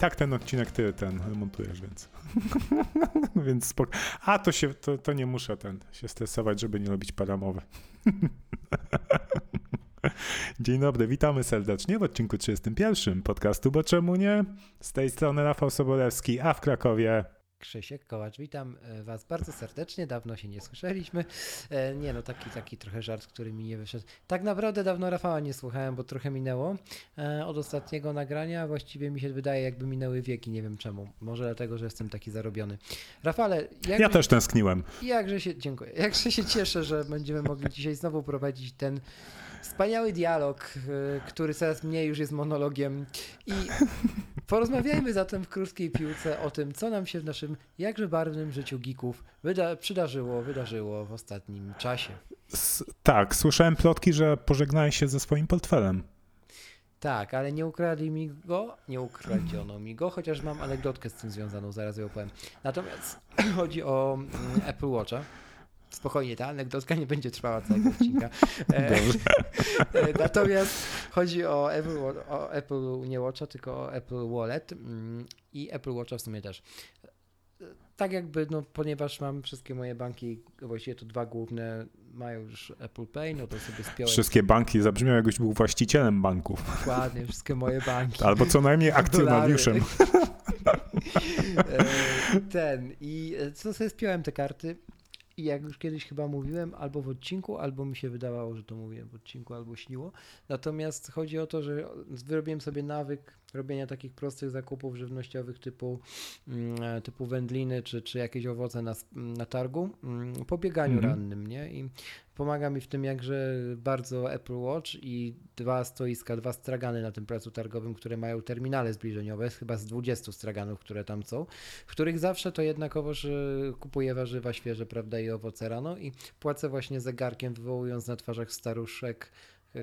Tak ten odcinek ty ten montujesz, więc. więc spoko. A to się to, to nie muszę ten się stresować, żeby nie robić paramowy. Dzień dobry, witamy serdecznie w odcinku 31 podcastu, bo czemu nie? Z tej strony Rafał Sobolewski, a w Krakowie Krzysiek Kołacz, witam e, Was bardzo serdecznie, dawno się nie słyszeliśmy. E, nie no, taki, taki trochę żart, który mi nie wyszedł. Tak naprawdę dawno Rafała nie słuchałem, bo trochę minęło e, od ostatniego nagrania. Właściwie mi się wydaje, jakby minęły wieki, nie wiem czemu. Może dlatego, że jestem taki zarobiony. Rafale, jak ja też tęskniłem. Jakże się, dziękuję. Jakże się cieszę, że będziemy mogli dzisiaj znowu prowadzić ten Wspaniały dialog, y, który coraz mniej już jest monologiem. I porozmawiajmy zatem w krótkiej piłce o tym, co nam się w naszym jakże barwnym życiu geeków wyda przydarzyło, wydarzyło w ostatnim czasie. S tak, słyszałem plotki, że pożegnałeś się ze swoim portfelem. Tak, ale nie ukradli mi go, nie ukradziono mi go, chociaż mam anegdotkę z tym związaną, zaraz ją opowiem. Natomiast chodzi o mm, Apple Watcha. Spokojnie, ta anegdotka nie będzie trwała całego odcinka. E, e, natomiast chodzi o Apple, o Apple nie Watcha, tylko o Apple Wallet mm, i Apple Watcha w sumie też. Tak jakby, no ponieważ mam wszystkie moje banki, właściwie to dwa główne mają już Apple Pay, no to sobie spiąłem. Wszystkie banki zabrzmią jakbyś był właścicielem banków. Dokładnie, wszystkie moje banki. Albo co najmniej akcjonariuszem. E, ten i co sobie spiąłem te karty i jak już kiedyś chyba mówiłem, albo w odcinku, albo mi się wydawało, że to mówiłem w odcinku, albo śniło. Natomiast chodzi o to, że wyrobiłem sobie nawyk robienia takich prostych zakupów żywnościowych typu, mm, e, typu wędliny czy, czy jakieś owoce na, na targu mm, po bieganiu -hmm. rannym, nie? I pomaga mi w tym jakże bardzo Apple Watch i dwa stoiska, dwa stragany na tym placu targowym, które mają terminale zbliżeniowe, chyba z 20 straganów, które tam są, w których zawsze to jednakowoż kupuję warzywa świeże, prawda, i owoce rano i płacę właśnie zegarkiem, wywołując na twarzach staruszek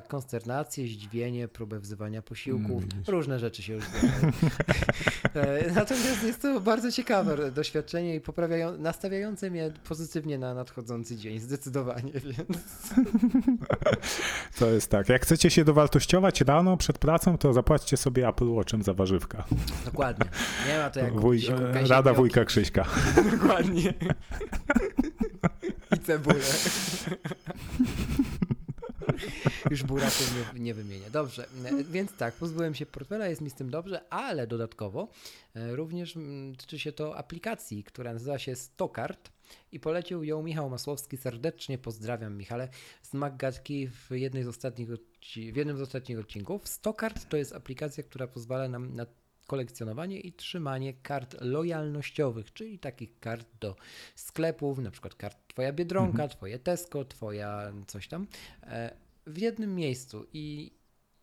konsternację, zdziwienie, próbę wzywania posiłków, mm. różne rzeczy się już zdarzają. E, natomiast jest to bardzo ciekawe doświadczenie i poprawiają, nastawiające mnie pozytywnie na nadchodzący dzień, zdecydowanie, więc... To jest tak, jak chcecie się dowartościować rano przed pracą, to zapłaćcie sobie Apple Watchem za warzywka. Dokładnie. Nie ma to jak Wuj, Rada wujka Krzyśka. Dokładnie. I cebulę. Już buraków nie, nie wymienię. Dobrze, więc tak, pozbyłem się portfela, jest mi z tym dobrze, ale dodatkowo e, również tyczy się to aplikacji, która nazywa się Stokart i polecił ją Michał Masłowski. Serdecznie pozdrawiam Michale z Maggatki w, jednej z ostatnich, w jednym z ostatnich odcinków. Stokart to jest aplikacja, która pozwala nam na kolekcjonowanie i trzymanie kart lojalnościowych, czyli takich kart do sklepów, na przykład kart Twoja Biedronka, mhm. Twoje Tesco, Twoja coś tam. E, w jednym miejscu i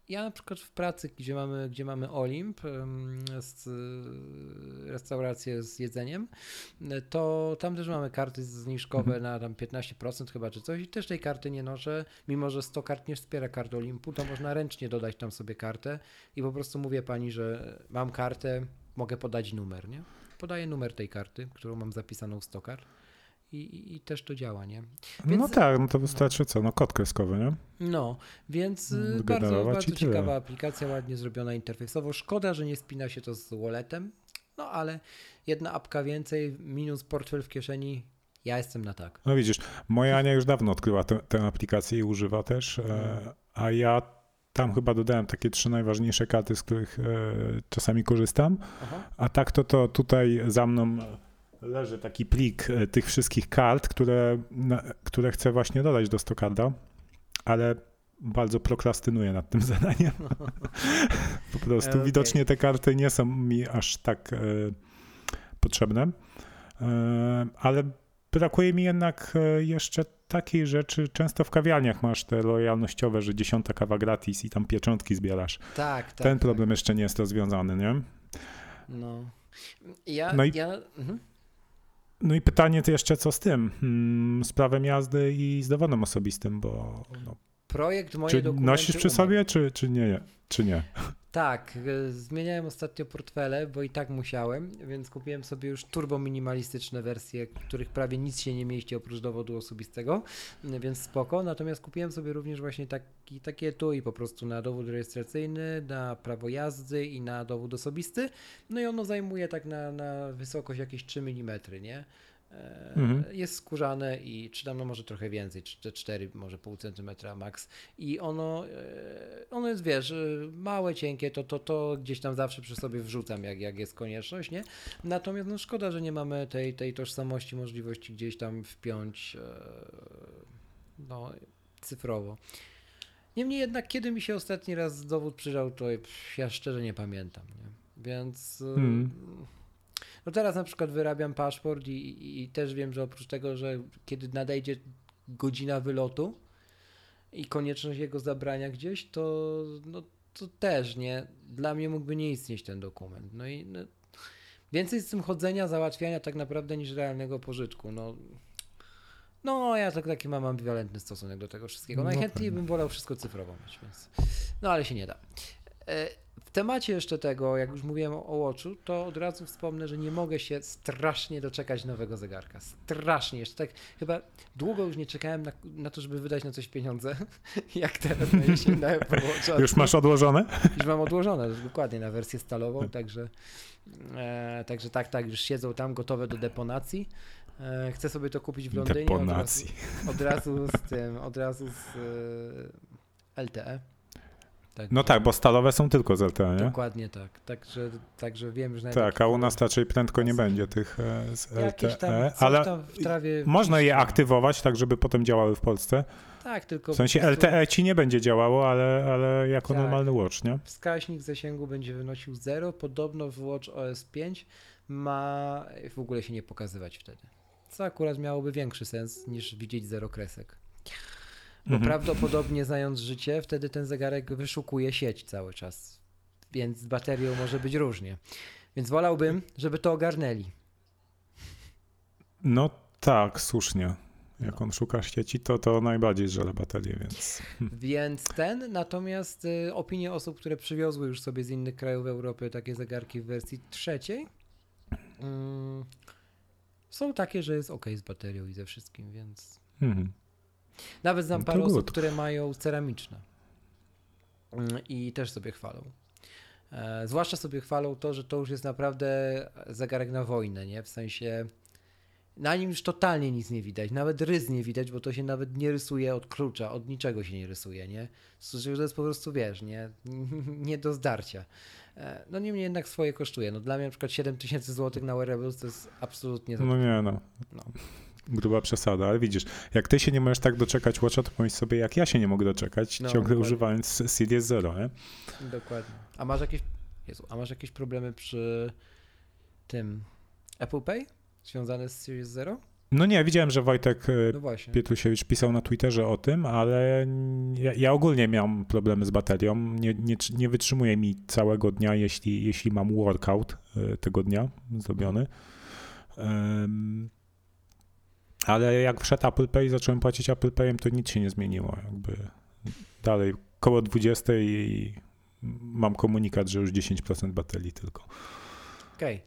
ja na przykład w pracy, gdzie mamy, gdzie mamy Olimp, z, restaurację z jedzeniem, to tam też mamy karty zniżkowe mhm. na tam 15% chyba czy coś i też tej karty nie noszę, mimo że 100 kart nie wspiera kart Olimpu, to można ręcznie dodać tam sobie kartę i po prostu mówię pani, że mam kartę, mogę podać numer, nie? Podaję numer tej karty, którą mam zapisaną w 100 kart i, i, też to działa, nie? Więc, no tak, no to wystarczy co, no kod kreskowy, nie? No, więc y, bardzo, bardzo ciekawa aplikacja, ładnie zrobiona interfejsowo. Szkoda, że nie spina się to z walletem, no ale jedna apka więcej, minus portfel w kieszeni, ja jestem na tak. No widzisz, moja Ania już dawno odkryła tę, tę aplikację i używa też, e, no. a ja tam chyba dodałem takie trzy najważniejsze karty, z których e, czasami korzystam, Aha. a tak to, to tutaj za mną leży taki plik e, tych wszystkich kart, które, które chcę właśnie dodać do Stokarda, ale bardzo prokrastynuję nad tym zadaniem. po prostu okay. widocznie te karty nie są mi aż tak e, potrzebne, e, ale brakuje mi jednak e, jeszcze takiej rzeczy, często w kawiarniach masz te lojalnościowe, że dziesiąta kawa gratis i tam pieczątki zbierasz. Tak, tak. Ten tak. problem jeszcze nie jest rozwiązany, nie? No. Ja, No i- ja, mhm. No i pytanie to jeszcze co z tym? Hmm, z prawem jazdy i z dowodem osobistym, bo no, Projekt moje czy nosisz przy sobie, czy, czy nie? Czy nie? Tak, e, zmieniałem ostatnio portfele, bo i tak musiałem, więc kupiłem sobie już turbo minimalistyczne wersje, których prawie nic się nie mieści oprócz dowodu osobistego, n- więc spoko. Natomiast kupiłem sobie również właśnie taki, takie etui po prostu na dowód rejestracyjny, na prawo jazdy i na dowód osobisty. No i ono zajmuje tak na, na wysokość jakieś 3 mm, nie? E, Mhm. Jest skórzane i czy tam no może trochę więcej, czy te 4, może pół centymetra max. I ono, e, ono jest, wiesz, e, małe, cienkie, to, to, to gdzieś tam zawsze przy sobie wrzucam, jak, jak jest konieczność, nie? Natomiast no szkoda, że nie mamy tej, tej tożsamości, możliwości gdzieś tam wpiąć no, cyfrowo. Niemniej jednak, kiedy mi się ostatni raz dowód przyjrzał, to ja szczerze nie pamiętam, nie? Więc... Mhm. No teraz na przykład wyrabiam paszport i, i, i też wiem, że oprócz tego, że kiedy nadejdzie godzina wylotu i konieczność jego zabrania gdzieś, to, no, to też nie. Dla mnie mógłby nie istnieć ten dokument. No i no, więcej z tym chodzenia, załatwiania tak naprawdę niż realnego pożytku. No, no ja tak, taki mam ambiwalentny stosunek do tego wszystkiego. No Najchętniej pewnie. bym wolał wszystko cyfrowo mieć, więc. No ale się nie da. W temacie jeszcze tego, jak już mówiłem o o Watchu, to od razu wspomnę, że nie mogę się strasznie doczekać nowego zegarka. Strasznie. Jeszcze tak chyba długo już nie czekałem na, na to, żeby wydać na coś pieniądze, jak teraz na Apple Watcha. Już masz odłożone? Już mam odłożone, dokładnie, na wersję stalową, także, e, także tak, tak, już siedzą tam gotowe do deponacji. E, chcę sobie to kupić w Londynie. Deponacji. Od razu, od razu z tym, od razu z e, LTE. No tak, bo stalowe są tylko z LTE, nie? Dokładnie tak. Także, także wiem, że Tak, a u nas raczej prędko nie będzie tych e, z tam, LTE, ale tam w trawie można je aktywować tak, żeby potem działały w Polsce. Tak, tylko W sensie LTE ci nie będzie działało, ale, ale jako Tak. normalny watch, nie? Wskaźnik zasięgu będzie wynosił 0. Podobno w Watch OS 5 ma w ogóle się nie pokazywać wtedy. Co akurat miałoby większy sens niż widzieć zero kresek. Bo Mhm. prawdopodobnie znając życie, wtedy ten zegarek wyszukuje sieć cały czas. Więc z baterią może być różnie. Więc wolałbym, żeby to ogarnęli. No tak, słusznie. Jak No. on szuka sieci, to to najbardziej żele baterię, więc... Więc ten, natomiast y, opinie osób, które przywiozły już sobie z innych krajów Europy takie zegarki w wersji trzeciej, mm, są takie, że jest ok z baterią i ze wszystkim, więc Mhm. Nawet znam No parę osób, które mają ceramiczne Mm, i też sobie chwalą. E, zwłaszcza sobie chwalą to, że to już jest naprawdę zegarek na wojnę, nie? W sensie na nim już totalnie nic nie widać, nawet rys nie widać, bo to się nawet nie rysuje od klucza, od niczego się nie rysuje, nie? To to jest po prostu, wiesz, nie, nie do zdarcia. E, No niemniej jednak swoje kosztuje. No dla mnie na przykład 7 tysięcy złotych na wearables to jest absolutnie No nie, no. No. Gruba przesada, ale widzisz, jak ty się nie możesz tak doczekać Watcha, to pomyśl sobie, jak ja się nie mogę doczekać, No, ciągle dokładnie. używając Series Zero, nie? Dokładnie. A masz jakieś, Jezu, a masz jakieś problemy przy tym Apple Pay związane z Series Zero? No nie, widziałem, że Wojtek e, No. Pietrusiewicz pisał na Twitterze o tym, ale ja, ja ogólnie miałem problemy z baterią. Nie, nie, nie wytrzymuje mi całego dnia, jeśli, jeśli mam workout e, tego dnia zrobiony. Em, ale jak wszedł Apple Pay, zacząłem płacić Apple Payem, to nic się nie zmieniło. Jakby dalej koło 20 i mam komunikat, że już 10% baterii tylko. Okej.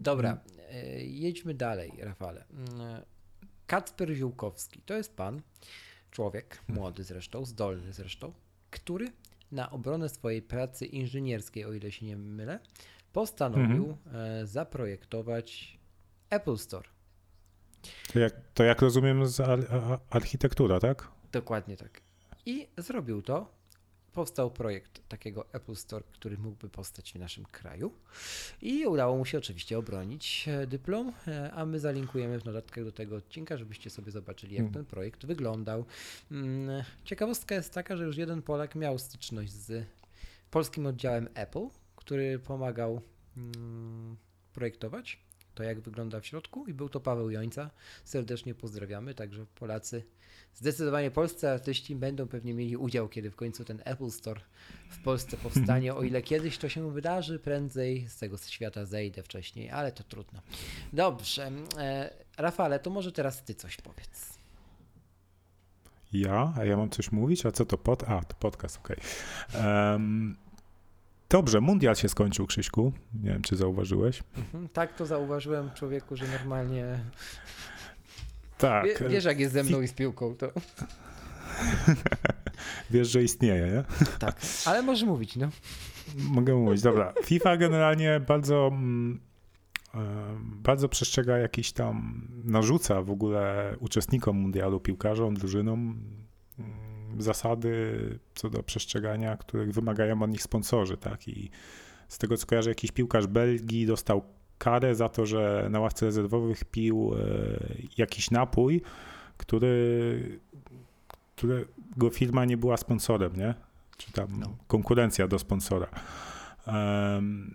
Dobra, e, jedźmy dalej, Rafale. Mm, Kacper Ziółkowski to jest pan, człowiek, młody zresztą, zdolny zresztą, który na obronę swojej pracy inżynierskiej, o ile się nie mylę, postanowił e, zaprojektować Apple Store. To jak, to jak rozumiem z ar, architektura, tak? Dokładnie tak. I zrobił to. Powstał projekt takiego Apple Store, który mógłby powstać w naszym kraju. I udało mu się oczywiście obronić e, dyplom, e, a my zalinkujemy w notatkach do tego odcinka, żebyście sobie zobaczyli, jak Mm. ten projekt wyglądał. Mm, Ciekawostka jest taka, że już jeden Polak miał styczność z polskim oddziałem Apple, który pomagał mm, projektować. To jak wygląda w środku i był to Paweł Jońca. Serdecznie pozdrawiamy, także Polacy, zdecydowanie polscy artyści będą pewnie mieli udział, kiedy w końcu ten Apple Store w Polsce powstanie, o ile kiedyś to się wydarzy, prędzej z tego świata zejdę wcześniej, ale to trudno. Dobrze, e, Rafale, to może teraz ty coś powiedz. Ja? A ja mam coś mówić? A co to pod? A, to podcast, okej. Okay. Um, dobrze, mundial się skończył, Krzyśku. Nie wiem, czy zauważyłeś. Mhm, tak, to zauważyłem człowieku, że normalnie... Tak. Wie, wiesz, jak jest ze mną i z piłką, to... wiesz, że istnieje, nie? Tak, ale możesz mówić, no. Mogę mówić, dobra. FIFA generalnie bardzo mm, bardzo przestrzega jakiś tam, narzuca w ogóle uczestnikom mundialu, piłkarzom, drużynom mm, zasady co do przestrzegania, których wymagają od nich sponsorzy, tak? I z tego co kojarzę, jakiś piłkarz Belgii dostał karę za to, że na ławce rezerwowych pił e, jakiś napój, który, którego firma nie była sponsorem, nie? Czy tam no. konkurencja do sponsora.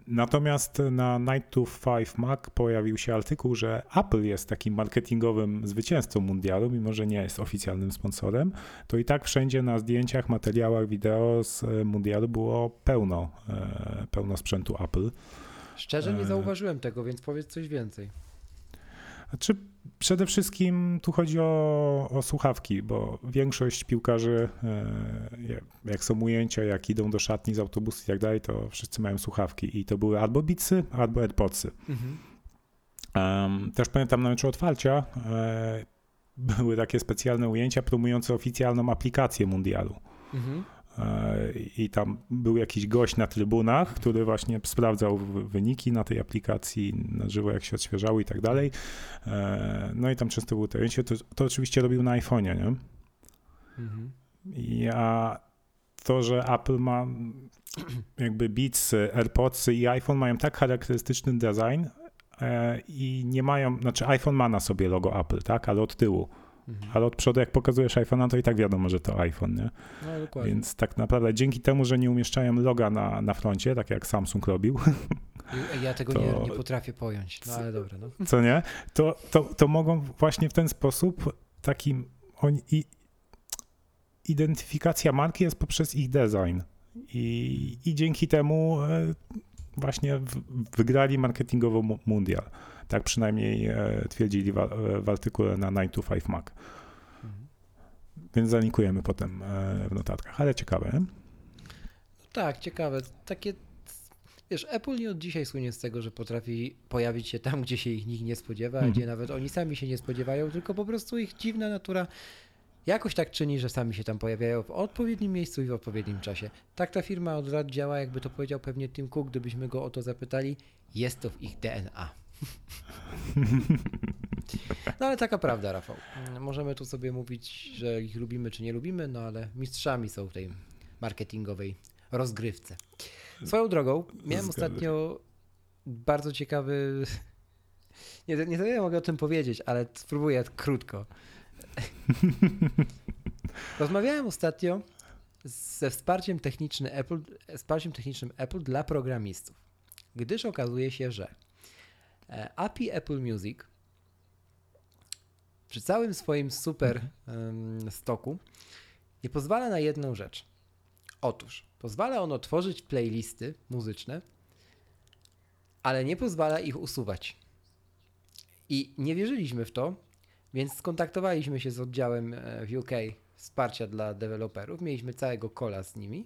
Natomiast na Night to 5 Mac pojawił się artykuł, że Apple jest takim marketingowym zwycięzcą mundialu, mimo że nie jest oficjalnym sponsorem, to i tak wszędzie na zdjęciach, materiałach, wideo z e, mundialu było pełno, e, pełno sprzętu Apple. Szczerze nie e, zauważyłem tego, więc powiedz coś więcej. Znaczy, przede wszystkim tu chodzi o, o słuchawki, bo większość piłkarzy, e, jak są ujęcia, jak idą do szatni z autobusu i tak dalej, to wszyscy mają słuchawki i to były albo Beatsy, albo AirPodsy. Mhm. Um, też pamiętam na meczu otwarcia e, były takie specjalne ujęcia promujące oficjalną aplikację mundialu. Mhm. E, i tam był jakiś gość na trybunach, który właśnie sprawdzał wyniki na tej aplikacji na żywo, jak się odświeżały i tak dalej. E, no i tam często to ujęcie. To, to oczywiście robił na iPhone'ie, nie? Mhm. Ja to, że Apple ma jakby Beats, AirPods i iPhone mają tak charakterystyczny design e, i nie mają, znaczy iPhone ma na sobie logo Apple, tak, ale od tyłu. Mhm. Ale od przodu, jak pokazujesz iPhone'a, to i tak wiadomo, że to iPhone, nie? No, dokładnie. Więc tak naprawdę dzięki temu, że nie umieszczają loga na, na froncie, tak jak Samsung robił. Ja tego to, nie, nie potrafię pojąć, no ale dobra. No. Co nie? To, to, to mogą właśnie w ten sposób takim oni, i, identyfikacja marki jest poprzez ich design. I, i dzięki temu e, właśnie wygrali marketingowo mundial. Tak przynajmniej e, twierdzili w, artykule na 9 to 5 Mac. Mhm. Więc zalinkujemy potem e, w notatkach, ale ciekawe. No tak, ciekawe. Takie, wiesz, Apple nie od dzisiaj słynie z tego, że potrafi pojawić się tam, gdzie się ich nikt nie spodziewa, mhm. gdzie nawet oni sami się nie spodziewają, tylko po prostu ich dziwna natura jakoś tak czyni, że sami się tam pojawiają w odpowiednim miejscu i w odpowiednim czasie. Tak ta firma od lat działa, jakby to powiedział pewnie Tim Cook, gdybyśmy go o to zapytali, jest to w ich DNA. No ale taka prawda, Rafał. Możemy tu sobie mówić, że ich lubimy czy nie lubimy, no ale mistrzami są w tej marketingowej rozgrywce. Swoją drogą, miałem ostatnio bardzo ciekawy. Nie, nie wiem, mogę o tym powiedzieć, ale spróbuję krótko. Rozmawiałem ostatnio ze wsparciem technicznym Apple, wsparciem technicznym Apple dla programistów, gdyż okazuje się, że API Apple Music przy całym swoim super stoku nie pozwala na jedną rzecz. Otóż pozwala ono tworzyć playlisty muzyczne, ale nie pozwala ich usuwać. I nie wierzyliśmy w to, więc skontaktowaliśmy się z oddziałem e, w UK wsparcia dla deweloperów. Mieliśmy całego kola z nimi.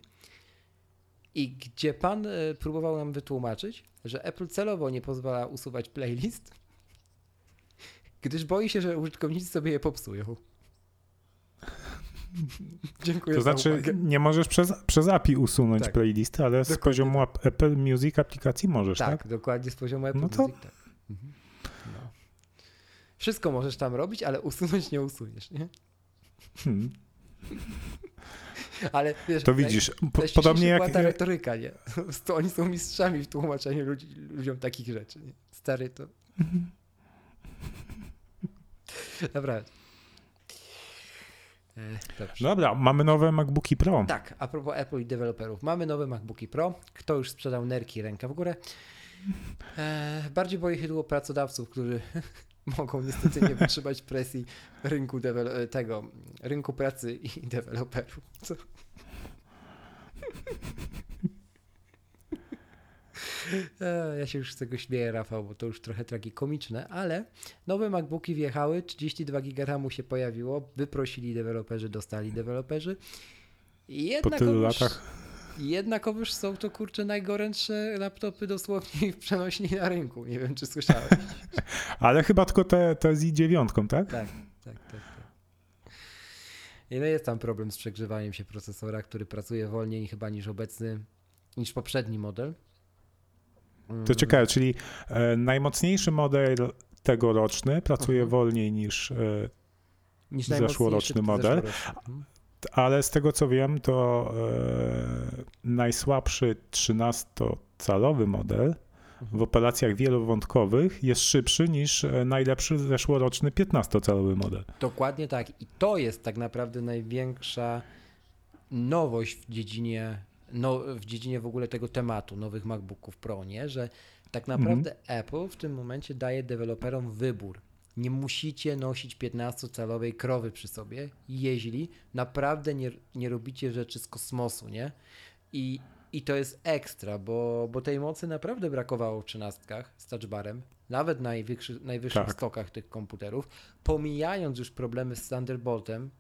I gdzie pan e, próbował nam wytłumaczyć, że Apple celowo nie pozwala usuwać playlist, gdyż boi się, że użytkownicy sobie je popsują. Dziękuję. To znaczy, nie możesz przez, przez API usunąć tak. playlisty, ale dokładnie. z poziomu Apple Music aplikacji możesz, tak? Tak, dokładnie z poziomu Apple no to... Music. Tak. Mhm. No. Wszystko możesz tam robić, ale usunąć nie usuniesz, nie? Hmm. Ale wiesz, to widzisz, po, podobnie jak... ta retoryka, nie? To oni są mistrzami w tłumaczeniu ludzi, ludziom takich rzeczy, nie? Stary to... Dobra. E, dobrze. Dobra, mamy nowe MacBooki Pro. Tak, a propos Apple i deweloperów. Mamy nowe MacBooki Pro. Kto już sprzedał nerki, ręka w górę. E, bardziej boję się tu pracodawców, którzy mogą niestety nie wytrzymać presji rynku tego, rynku pracy i deweloperów. Co? E, ja się już z tego śmieję, Rafał, bo to już trochę tragikomiczne, ale nowe MacBooki wjechały, 32 GB się pojawiło, wyprosili deweloperzy, dostali deweloperzy. po tylu latach. Jednakowoż są to kurczę najgorętsze laptopy dosłownie w przenośni na rynku. Nie wiem, czy słyszałeś. Ale chyba tylko te, te z i9, tak? Tak, tak, tak. tak. I no jest tam problem z przegrzewaniem się procesora, który pracuje wolniej chyba niż obecny, niż poprzedni model. To ciekawe, czyli e, najmocniejszy model tegoroczny pracuje -huh. wolniej niż, e, niż zeszłoroczny model. Zeszłoroczny. Ale z tego co wiem, to e, najsłabszy 13-calowy model w operacjach wielowątkowych jest szybszy niż e, najlepszy zeszłoroczny 15-calowy model. Dokładnie tak. I to jest tak naprawdę największa nowość w dziedzinie no, w dziedzinie w ogóle tego tematu nowych MacBooków Pro, nie? że tak naprawdę mhm. Apple w tym momencie daje deweloperom wybór. Nie musicie nosić 15-calowej krowy przy sobie, jeśli naprawdę nie, nie robicie rzeczy z kosmosu, nie? I, i to jest ekstra, bo, bo tej mocy naprawdę brakowało w trzynastkach z touchbarem, nawet na najwyższych tak. stokach tych komputerów, pomijając już problemy z Thunderboltem,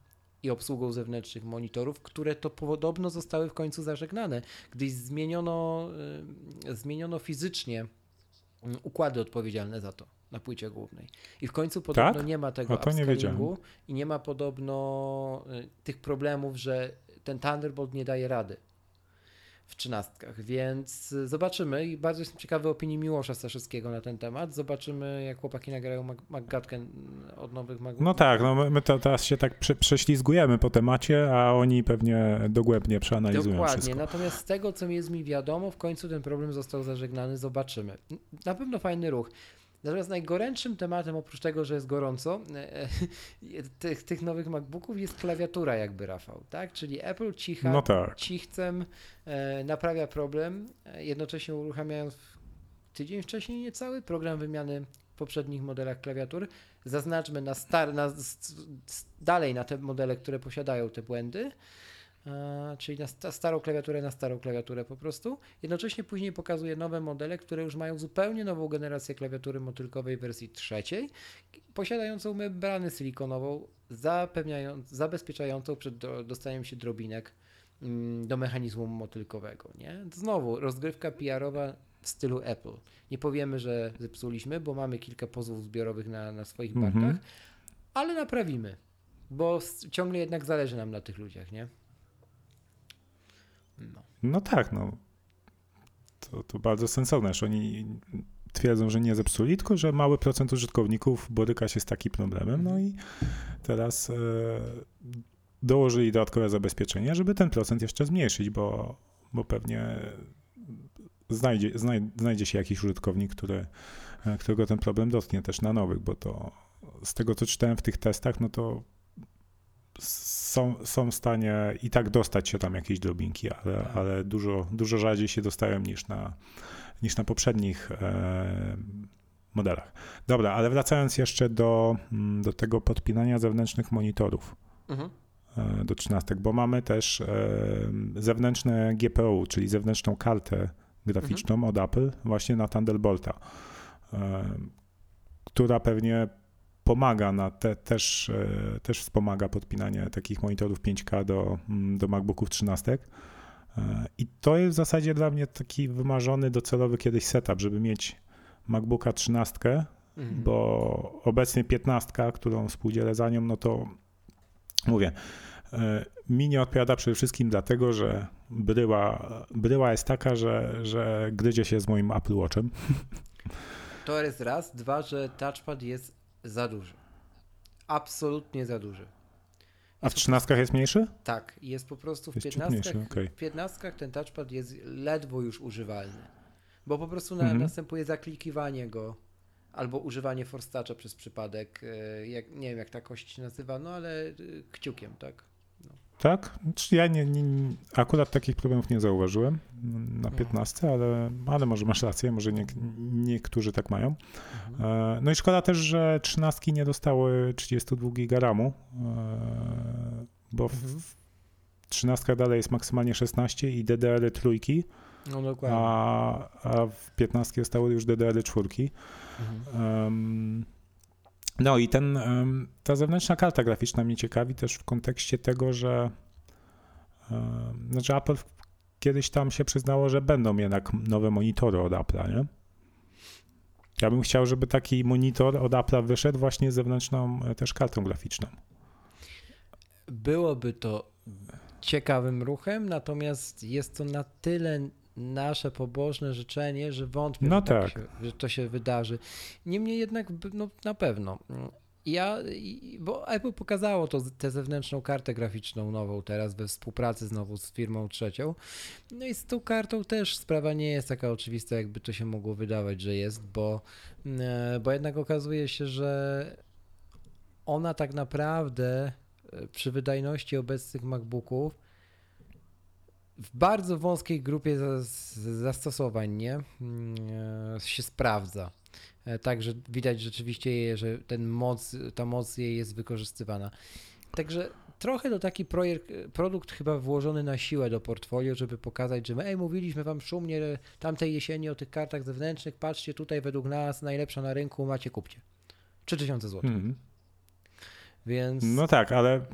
i obsługą zewnętrznych monitorów, które to podobno zostały w końcu zażegnane, gdyż zmieniono, y, zmieniono fizycznie y, układy odpowiedzialne za to na płycie głównej. I w końcu podobno tak? nie ma tego upscalingu i nie ma podobno y, tych problemów, że ten Thunderbolt nie daje rady w trzynastkach, więc zobaczymy i bardzo jestem ciekawy opinii Miłosza Staszewskiego na ten temat. Zobaczymy, jak chłopaki nagrają McGatkę od nowych Mac No tak, no my to teraz się tak prze, prześlizgujemy po temacie, a oni pewnie dogłębnie przeanalizują Dokładnie, wszystko. natomiast z tego, co jest mi wiadomo, w końcu ten problem został zażegnany, zobaczymy. Na pewno fajny ruch. Natomiast najgorętszym tematem, oprócz tego, że jest gorąco, e, e, tych, tych nowych MacBooków jest klawiatura jakby, Rafał, tak? Czyli Apple cicha, no tak. cichcem e, naprawia problem, jednocześnie uruchamiając tydzień wcześniej niecały program wymiany w poprzednich modelach klawiatur. Zaznaczmy na, star, na dalej na te modele, które posiadają te błędy, czyli na starą klawiaturę na starą klawiaturę po prostu. Jednocześnie później pokazuje nowe modele, które już mają zupełnie nową generację klawiatury motylkowej wersji trzeciej, posiadającą membranę silikonową, zabezpieczającą przed dostaniem się drobinek mm, do mechanizmu motylkowego. Nie? Znowu rozgrywka PR-owa w stylu Apple. Nie powiemy, że zepsuliśmy, bo mamy kilka pozwów zbiorowych na, na swoich mhm. barkach, ale naprawimy, bo ciągle jednak zależy nam na tych ludziach, nie? No, no tak, no. To, to bardzo sensowne, że oni twierdzą, że nie zepsuli, tylko że mały procent użytkowników boryka się z takim problemem, no i teraz e, dołożyli dodatkowe zabezpieczenie, żeby ten procent jeszcze zmniejszyć, bo, bo pewnie znajdzie, znajdzie się jakiś użytkownik, który, e, którego ten problem dotknie też na nowych, bo to z tego, co czytałem w tych testach, no to są, są w stanie i tak dostać się tam jakieś drobinki, ale, tak. ale dużo, dużo rzadziej się dostają niż na, niż na poprzednich e, modelach. Dobra, ale wracając jeszcze do, mm, do tego podpinania zewnętrznych monitorów. Mhm. E, do 13, bo mamy też e, zewnętrzne GPU, czyli zewnętrzną kartę graficzną mhm. od Apple właśnie na Thunderbolta, e, która pewnie pomaga na te, też, e, też wspomaga podpinanie takich monitorów 5K do, mm, do MacBooków 13. E, I to jest w zasadzie dla mnie taki wymarzony docelowy kiedyś setup, żeby mieć MacBooka 13, mhm. bo obecnie 15, którą współdzielę za nią, no to mówię, e, mi nie odpowiada przede wszystkim dlatego, że bryła, bryła jest taka, że, że gryzie się z moim Apple Watchem. To jest raz. Dwa, że touchpad jest za duży. Absolutnie za duży. A w trzynastkach jest mniejszy? Tak, jest po prostu w piętnastkach. Okay. W piętnastkach ten touchpad jest ledwo już używalny. Bo po prostu mhm. następuje zaklikiwanie go albo używanie force przez przypadek. E, jak, nie wiem, jak ta kość się nazywa, no ale e, kciukiem, tak. Tak? Znaczy ja nie, nie, akurat takich problemów nie zauważyłem na 15, ale, ale może masz rację, może nie, niektórzy tak mają. Mhm. No i szkoda też, że 13 nie dostały 32 giga RAMu, bo w 13 dalej jest maksymalnie 16 i DDR trójki, no dokładnie. A, a w 15 zostały już DDR czwórki. Mhm. Um, no i ten, ta zewnętrzna karta graficzna mnie ciekawi też w kontekście tego, że znaczy Apple kiedyś tam się przyznało, że będą jednak nowe monitory od Apple'a, nie? Ja bym chciał, żeby taki monitor od Apple'a wyszedł właśnie zewnętrzną e, też kartą graficzną. Byłoby to ciekawym ruchem, natomiast jest to na tyle nasze pobożne życzenie, że wątpię, no że, tak. tak. Się, że to się wydarzy. Niemniej jednak no, na pewno. Ja, bo Apple pokazało to, tę zewnętrzną kartę graficzną nową teraz we współpracy znowu z firmą trzecią. No i z tą kartą też sprawa nie jest taka oczywista, jakby to się mogło wydawać, że jest, bo, e, bo jednak okazuje się, że ona tak naprawdę e, przy wydajności obecnych MacBooków w bardzo wąskiej grupie zastosowań nie, mm, e, się sprawdza. E, także widać rzeczywiście, że ten moc, ta moc jej jest wykorzystywana. Także trochę to taki projekt, produkt chyba włożony na siłę do portfolio, żeby pokazać, że my ej, mówiliśmy wam szumnie tamtej jesieni o tych kartach zewnętrznych, patrzcie tutaj według nas najlepsza na rynku, macie kupcie. 3000 zł. Mm. Więc... No tak, ale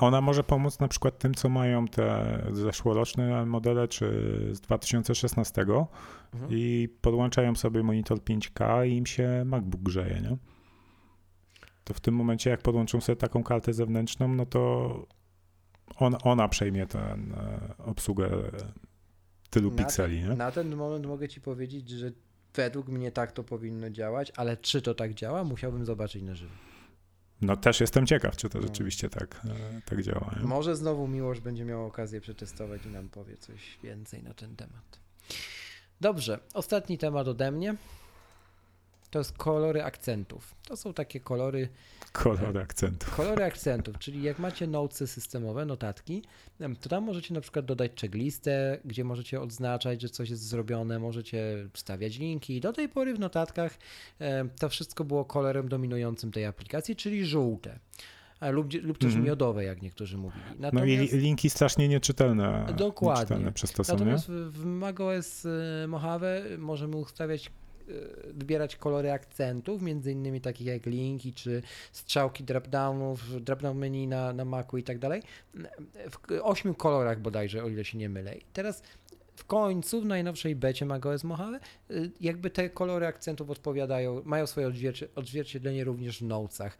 ona może pomóc na przykład tym, co mają te zeszłoroczne modele, czy z 2016 mhm. i podłączają sobie monitor 5K i im się MacBook grzeje, nie? To w tym momencie, jak podłączą sobie taką kartę zewnętrzną, no to on, ona przejmie tę e, obsługę tylu na pikseli, nie? Na ten moment mogę ci powiedzieć, że według mnie tak to powinno działać, ale czy to tak działa, musiałbym zobaczyć na żywo. No też jestem ciekaw, czy to no. rzeczywiście tak, e, tak działa. Nie? Może znowu Miłosz będzie miał okazję przetestować i nam powie coś więcej na ten temat. Dobrze, ostatni temat ode mnie. To jest kolory akcentów. To są takie kolory Kolory akcentów. Kolory akcentów, czyli jak macie notesy systemowe, notatki, to tam możecie na przykład dodać checklistę, gdzie możecie odznaczać, że coś jest zrobione, możecie wstawiać linki. Do tej pory w notatkach to wszystko było kolorem dominującym tej aplikacji, czyli żółte. Lub, lub też mm miodowe, jak niektórzy mówili. Natomiast, no i linki strasznie nieczytelne. Dokładnie. Nieczytelne przez to Natomiast są, w macOS e, Mojave możemy ustawiać wybierać kolory akcentów, między innymi takich jak linki czy strzałki dropdownów, dropdown menu na, na Macu i tak dalej, w ośmiu kolorach bodajże, o ile się nie mylę. I teraz w końcu w najnowszej becie macOS Mojave e, jakby te kolory akcentów odpowiadają, mają swoje odzwierciedlenie również w notesach.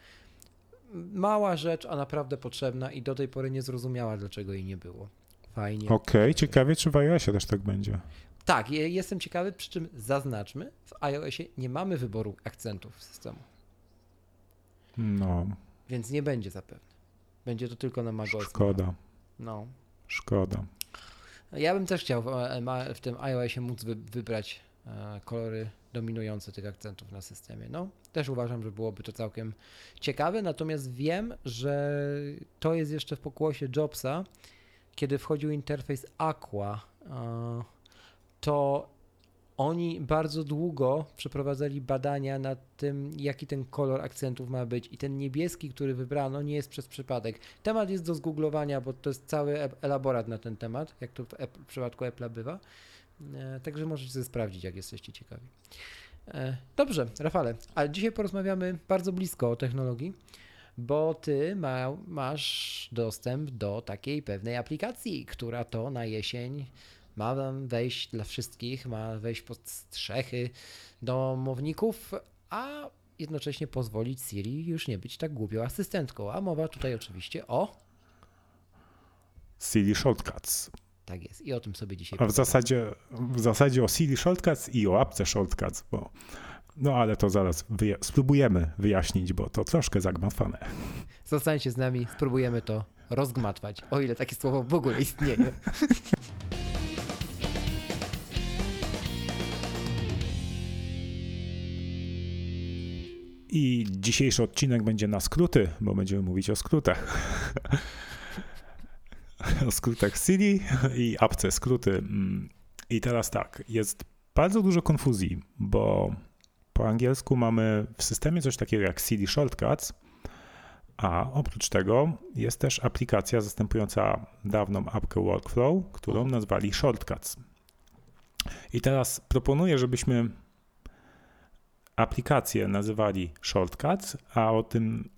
Mała rzecz, a naprawdę potrzebna i do tej pory nie zrozumiała, dlaczego jej nie było. Fajnie. Okej, okay, ciekawie, czy w iOSie też tak będzie. Tak, jestem ciekawy, przy czym zaznaczmy, w iOSie nie mamy wyboru akcentów systemu. No. Więc nie będzie zapewne. Będzie to tylko na macOS. Szkoda. No. Szkoda. Ja bym też chciał w, tym iOSie móc wy, wybrać e, kolory dominujące tych akcentów na systemie. No, też uważam, że byłoby to całkiem ciekawe, natomiast wiem, że to jest jeszcze w pokłosie Jobsa, kiedy wchodził interfejs Aqua, to oni bardzo długo przeprowadzali badania nad tym, jaki ten kolor akcentów ma być i ten niebieski, który wybrano, nie jest przez przypadek. Temat jest do zgooglowania, bo to jest cały elaborat na ten temat, jak to w, Apple, w przypadku Apple'a bywa. E, także możecie sobie sprawdzić, jak jesteście ciekawi. E, dobrze, Rafale, ale dzisiaj porozmawiamy bardzo blisko o technologii, bo ty ma, masz dostęp do takiej pewnej aplikacji, która to na jesień ma wejść dla wszystkich, ma wejść pod strzechy domowników, a jednocześnie pozwolić Siri już nie być tak głupią asystentką. A mowa tutaj oczywiście o Siri Shortcuts. Tak jest i o tym sobie dzisiaj A w zasadzie, w zasadzie o Siri Shortcuts i o apce Shortcuts, bo no ale to zaraz wyja spróbujemy wyjaśnić, bo to troszkę zagmatwane. Zostańcie z nami, spróbujemy to rozgmatwać, o ile takie słowo w ogóle istnieje. I dzisiejszy odcinek będzie na skróty, bo będziemy mówić o skrótach. o skrótach Siri i apce skróty. I teraz tak, jest bardzo dużo konfuzji, bo po angielsku mamy w systemie coś takiego jak Siri Shortcuts, a oprócz tego jest też aplikacja zastępująca dawną apkę Workflow, którą nazwali Shortcuts. I teraz proponuję, żebyśmy aplikację nazywali Shortcuts, a o tym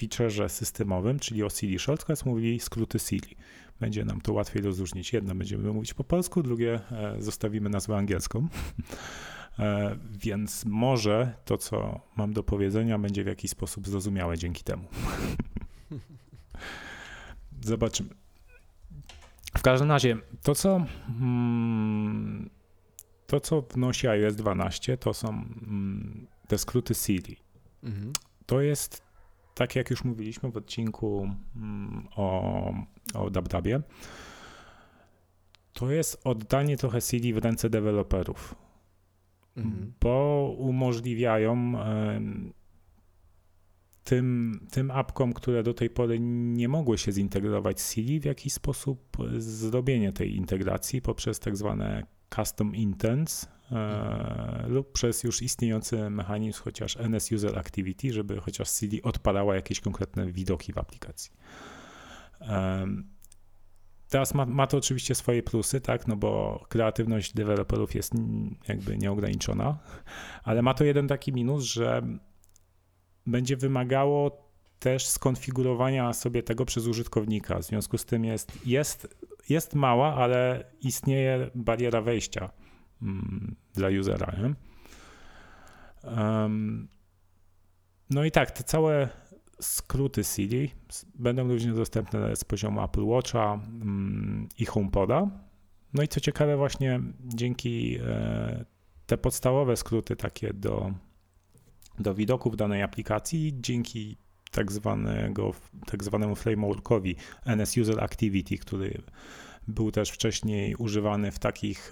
featureze systemowym, czyli o Siri Shortcuts, mówili skróty Siri. Będzie nam to łatwiej rozróżnić. Jedno będziemy mówić po polsku, drugie e, zostawimy nazwę angielską. E, więc może to, co mam do powiedzenia, będzie w jakiś sposób zrozumiałe dzięki temu. Zobaczymy. W każdym razie, to co, mm, to, co wnosi iOS 12, to są mm, te skróty Siri. Mhm. To jest, tak jak już mówiliśmy w odcinku mm, o, o DubDubie, to jest oddanie trochę Siri w ręce deweloperów mhm. bo umożliwiają tym, tym apkom, które do tej pory nie mogły się zintegrować z Siri, w jakiś sposób zrobienie tej integracji poprzez tak zwane custom intents e, mhm. lub przez już istniejący mechanizm chociaż NS User Activity, żeby chociaż Siri odpalała jakieś konkretne widoki w aplikacji. Teraz ma, ma, to oczywiście swoje plusy, tak, no bo kreatywność deweloperów jest jakby nieograniczona, ale ma to jeden taki minus, że będzie wymagało też skonfigurowania sobie tego przez użytkownika. W związku z tym jest, jest, jest mała, ale istnieje bariera wejścia mm, dla usera. Nie? No i tak, te całe skróty Siri będą również dostępne z poziomu Apple Watcha mm, i HomePoda. No i co ciekawe, właśnie dzięki e, te podstawowe skróty takie do, do widoków danej aplikacji, dzięki tak, zwanego, tak zwanemu frameworkowi NS User Activity, który był też wcześniej używany w takich,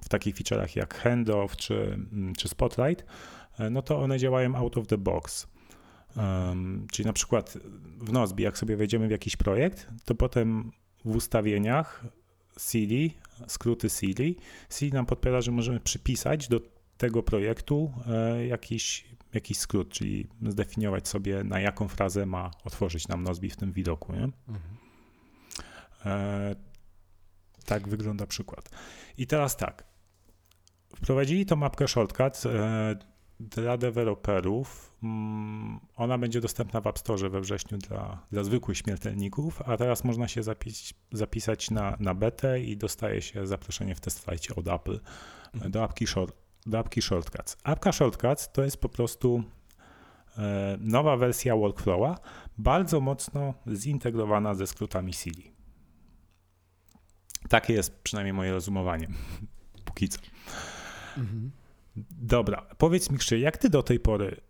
w takich feature'ach jak Handoff czy, mm, czy Spotlight, e, no to one działają out of the box. Um, czyli na przykład w Nozbi, jak sobie wejdziemy w jakiś projekt, to potem w ustawieniach CD, skróty CD, CD nam podpowiada, że możemy przypisać do tego projektu e, jakiś, jakiś skrót, czyli zdefiniować sobie, na jaką frazę ma otworzyć nam Nozbi w tym widoku. Nie? Mhm. E, tak wygląda przykład. I teraz tak. Wprowadzili tą mapkę shortcut. E, dla deweloperów. Mm, ona będzie dostępna w App Store we wrześniu dla, dla zwykłych śmiertelników, a teraz można się zapis, zapisać na, na betę i dostaje się zaproszenie w test flightie od Apple mhm. do, apki short, do apki Shortcuts. Apka Shortcuts to jest po prostu e, nowa wersja workflowa, bardzo mocno zintegrowana ze skrótami Siri. Takie jest przynajmniej moje rozumowanie. Póki co. Mhm. Dobra, powiedz mi Krzysztof, jak ty do tej pory,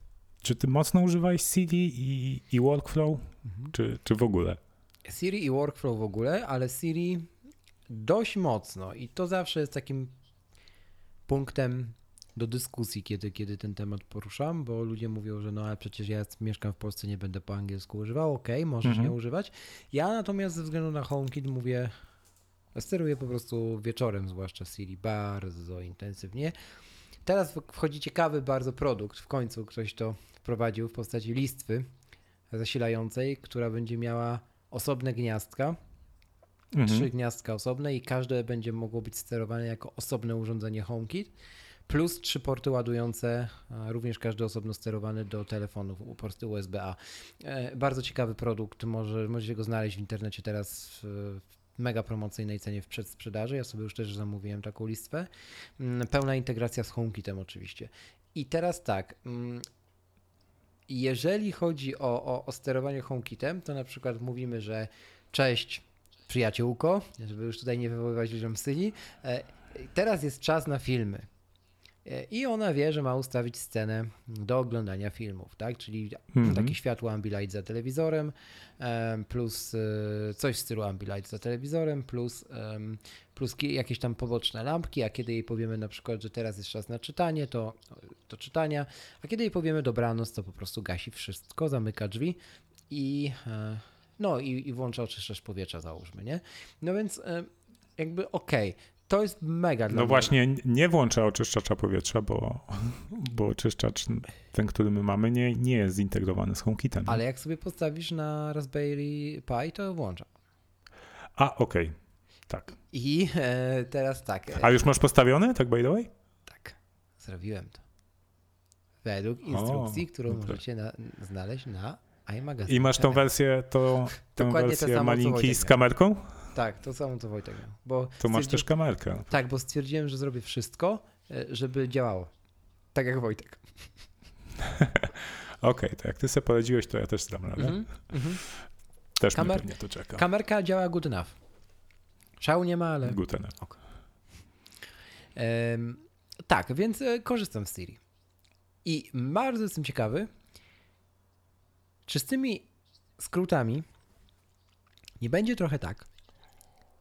czy ty mocno używałeś Siri i, i Workflow, mhm. czy, czy w ogóle? Siri i Workflow w ogóle, ale Siri dość mocno i to zawsze jest takim punktem do dyskusji, kiedy, kiedy ten temat poruszam, bo ludzie mówią, że no ale przecież ja mieszkam w Polsce, nie będę po angielsku używał, ok, możesz mhm. nie używać. Ja natomiast ze względu na HomeKit mówię, steruję po prostu wieczorem, zwłaszcza Siri, bardzo intensywnie. Teraz wchodzi ciekawy bardzo produkt. W końcu ktoś to wprowadził w postaci listwy zasilającej, która będzie miała osobne gniazdka. Mhm. Trzy gniazdka osobne i każde będzie mogło być sterowane jako osobne urządzenie HomeKit. Plus trzy porty ładujące, również każdy osobno sterowany do telefonów, porty USB-A. E, bardzo ciekawy produkt, może, możecie go znaleźć w internecie teraz w, mega promocyjnej cenie w przedsprzedaży. Ja sobie już też zamówiłem taką listwę. Mm, pełna integracja z HomeKitem oczywiście. I teraz tak, mm, jeżeli chodzi o, o, o sterowanie HomeKitem, to na przykład mówimy, że cześć przyjaciółko, żeby już tutaj nie wywoływać ludziom syni, e, teraz jest czas na filmy. E, I ona wie, że ma ustawić scenę do oglądania filmów, tak? Czyli mm -hmm. takie światło Ambilight za telewizorem, plus e, coś w stylu Ambilight za telewizorem, plus, plus jakieś tam poboczne lampki, a kiedy jej powiemy na przykład, że teraz jest czas na czytanie, to, to czytania, a kiedy jej powiemy dobranoc, to po prostu gasi wszystko, zamyka drzwi i, e, No i, i włącza oczyszczacz powietrza, załóżmy, nie? No więc jakby okej, okay. To jest mega. No właśnie, nie włącza oczyszczacza powietrza, bo, bo oczyszczacz, ten, który my mamy, nie, nie jest zintegrowany z HomeKitem. Ale jak sobie postawisz na Raspberry Pi, to włącza. A, okej. Okay. Tak. I e, teraz tak. E, A już masz postawione, tak by the way? Tak, zrobiłem to. Według instrukcji, o, którą możecie na, znaleźć na iMagazine. I masz tą wersję, to, tą wersję malinki z kamerką? Tak, to samo co Wojtek miał. Bo to masz też kamerkę. Tak, bo stwierdziłem, że zrobię wszystko, e, żeby działało. Tak jak Wojtek. Okej, okay, to jak ty sobie poradziłeś, to ja też zdam radę. Mm -hmm. Też Kamer... mnie to czeka. Kamerka działa good enough. Szału nie ma, ale... Good enough. Okay. Tak, więc e, korzystam z Siri. I bardzo jestem ciekawy, czy z tymi skrótami nie będzie trochę tak,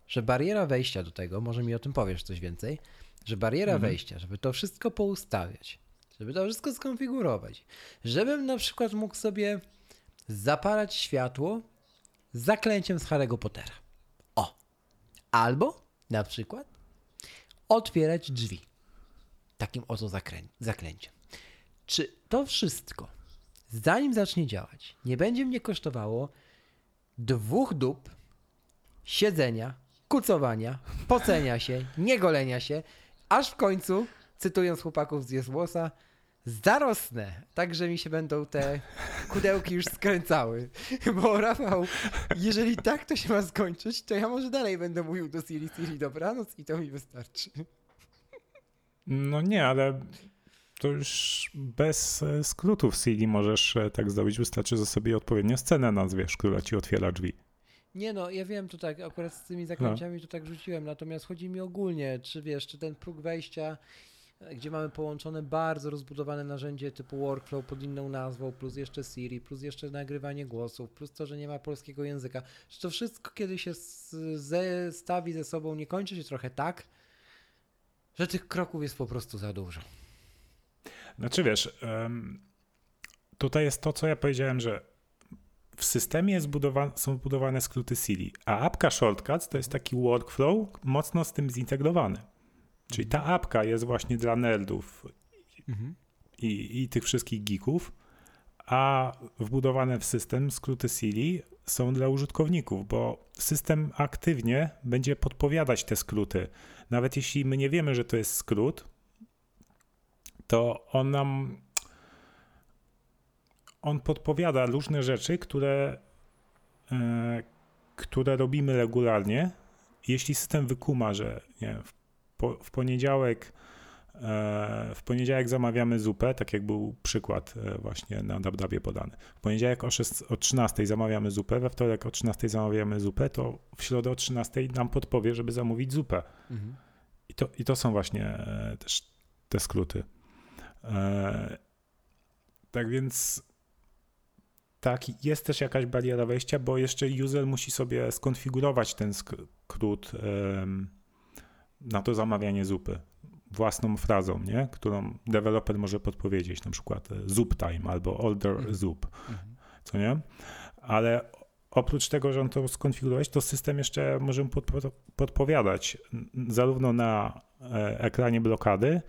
że bariera wejścia do tego, może mi o tym powiesz coś więcej, że bariera mhm. wejścia, żeby to wszystko poustawiać, żeby to wszystko skonfigurować, żebym na przykład mógł sobie zapalać światło z zaklęciem z Harry'ego Pottera. O! Albo na przykład otwierać drzwi takim oto zakrę- zaklęciem. Czy to wszystko, zanim zacznie działać, nie będzie mnie kosztowało dwóch dup, siedzenia, kucowania, pocenia się, niegolenia się, aż w końcu, cytując chłopaków z Jesłosa, zarosnę, tak że mi się będą te kudełki już skręcały. Bo Rafał, jeżeli tak to się ma skończyć, to ja może dalej będę mówił do Siri Siri dobranoc i to mi wystarczy. No nie, ale to już bez e, skrótów Siri możesz e, tak zrobić. Wystarczy, że sobie odpowiednią scenę nazwiesz, która ci otwiera drzwi. Nie no, ja wiem, to tak, akurat z tymi zaklęciami no. to tak rzuciłem, natomiast chodzi mi ogólnie, czy wiesz, czy ten próg wejścia, e, gdzie mamy połączone bardzo rozbudowane narzędzie typu workflow pod inną nazwą, plus jeszcze Siri, plus jeszcze nagrywanie głosów, plus to, że nie ma polskiego języka, czy to wszystko, kiedy się zestawi ze sobą, nie kończy się trochę tak, że tych kroków jest po prostu za dużo. Znaczy wiesz, tutaj jest to, co ja powiedziałem, że w systemie są zbudowane skróty Siri, a apka Shortcuts to jest taki workflow mocno z tym zintegrowany. Czyli ta apka jest właśnie dla nerdów mhm. i, i tych wszystkich geeków, a wbudowane w system skróty Siri są dla użytkowników, bo system aktywnie będzie podpowiadać te skróty. Nawet jeśli my nie wiemy, że to jest skrót, to on nam on podpowiada różne rzeczy, które, e, które robimy regularnie. Jeśli system wykuma, że nie, w, po, w poniedziałek e, w poniedziałek zamawiamy zupę, tak jak był przykład e, właśnie na Dabdabie podany. W poniedziałek o, 6, o 13 zamawiamy zupę, we wtorek o 13 zamawiamy zupę, to w środę o 13 nam podpowie, żeby zamówić zupę. Mhm. I, to, I to są właśnie też te skróty. Tak więc tak, jest też jakaś bariera wejścia, bo jeszcze user musi sobie skonfigurować ten skrót na to zamawianie zupy własną frazą, nie? którą deweloper może podpowiedzieć, na przykład e, zup time albo order mhm. zup, mhm. co nie? Ale oprócz tego, że on to skonfigurować, to system jeszcze może mu podpowiadać zarówno na e, ekranie blokady,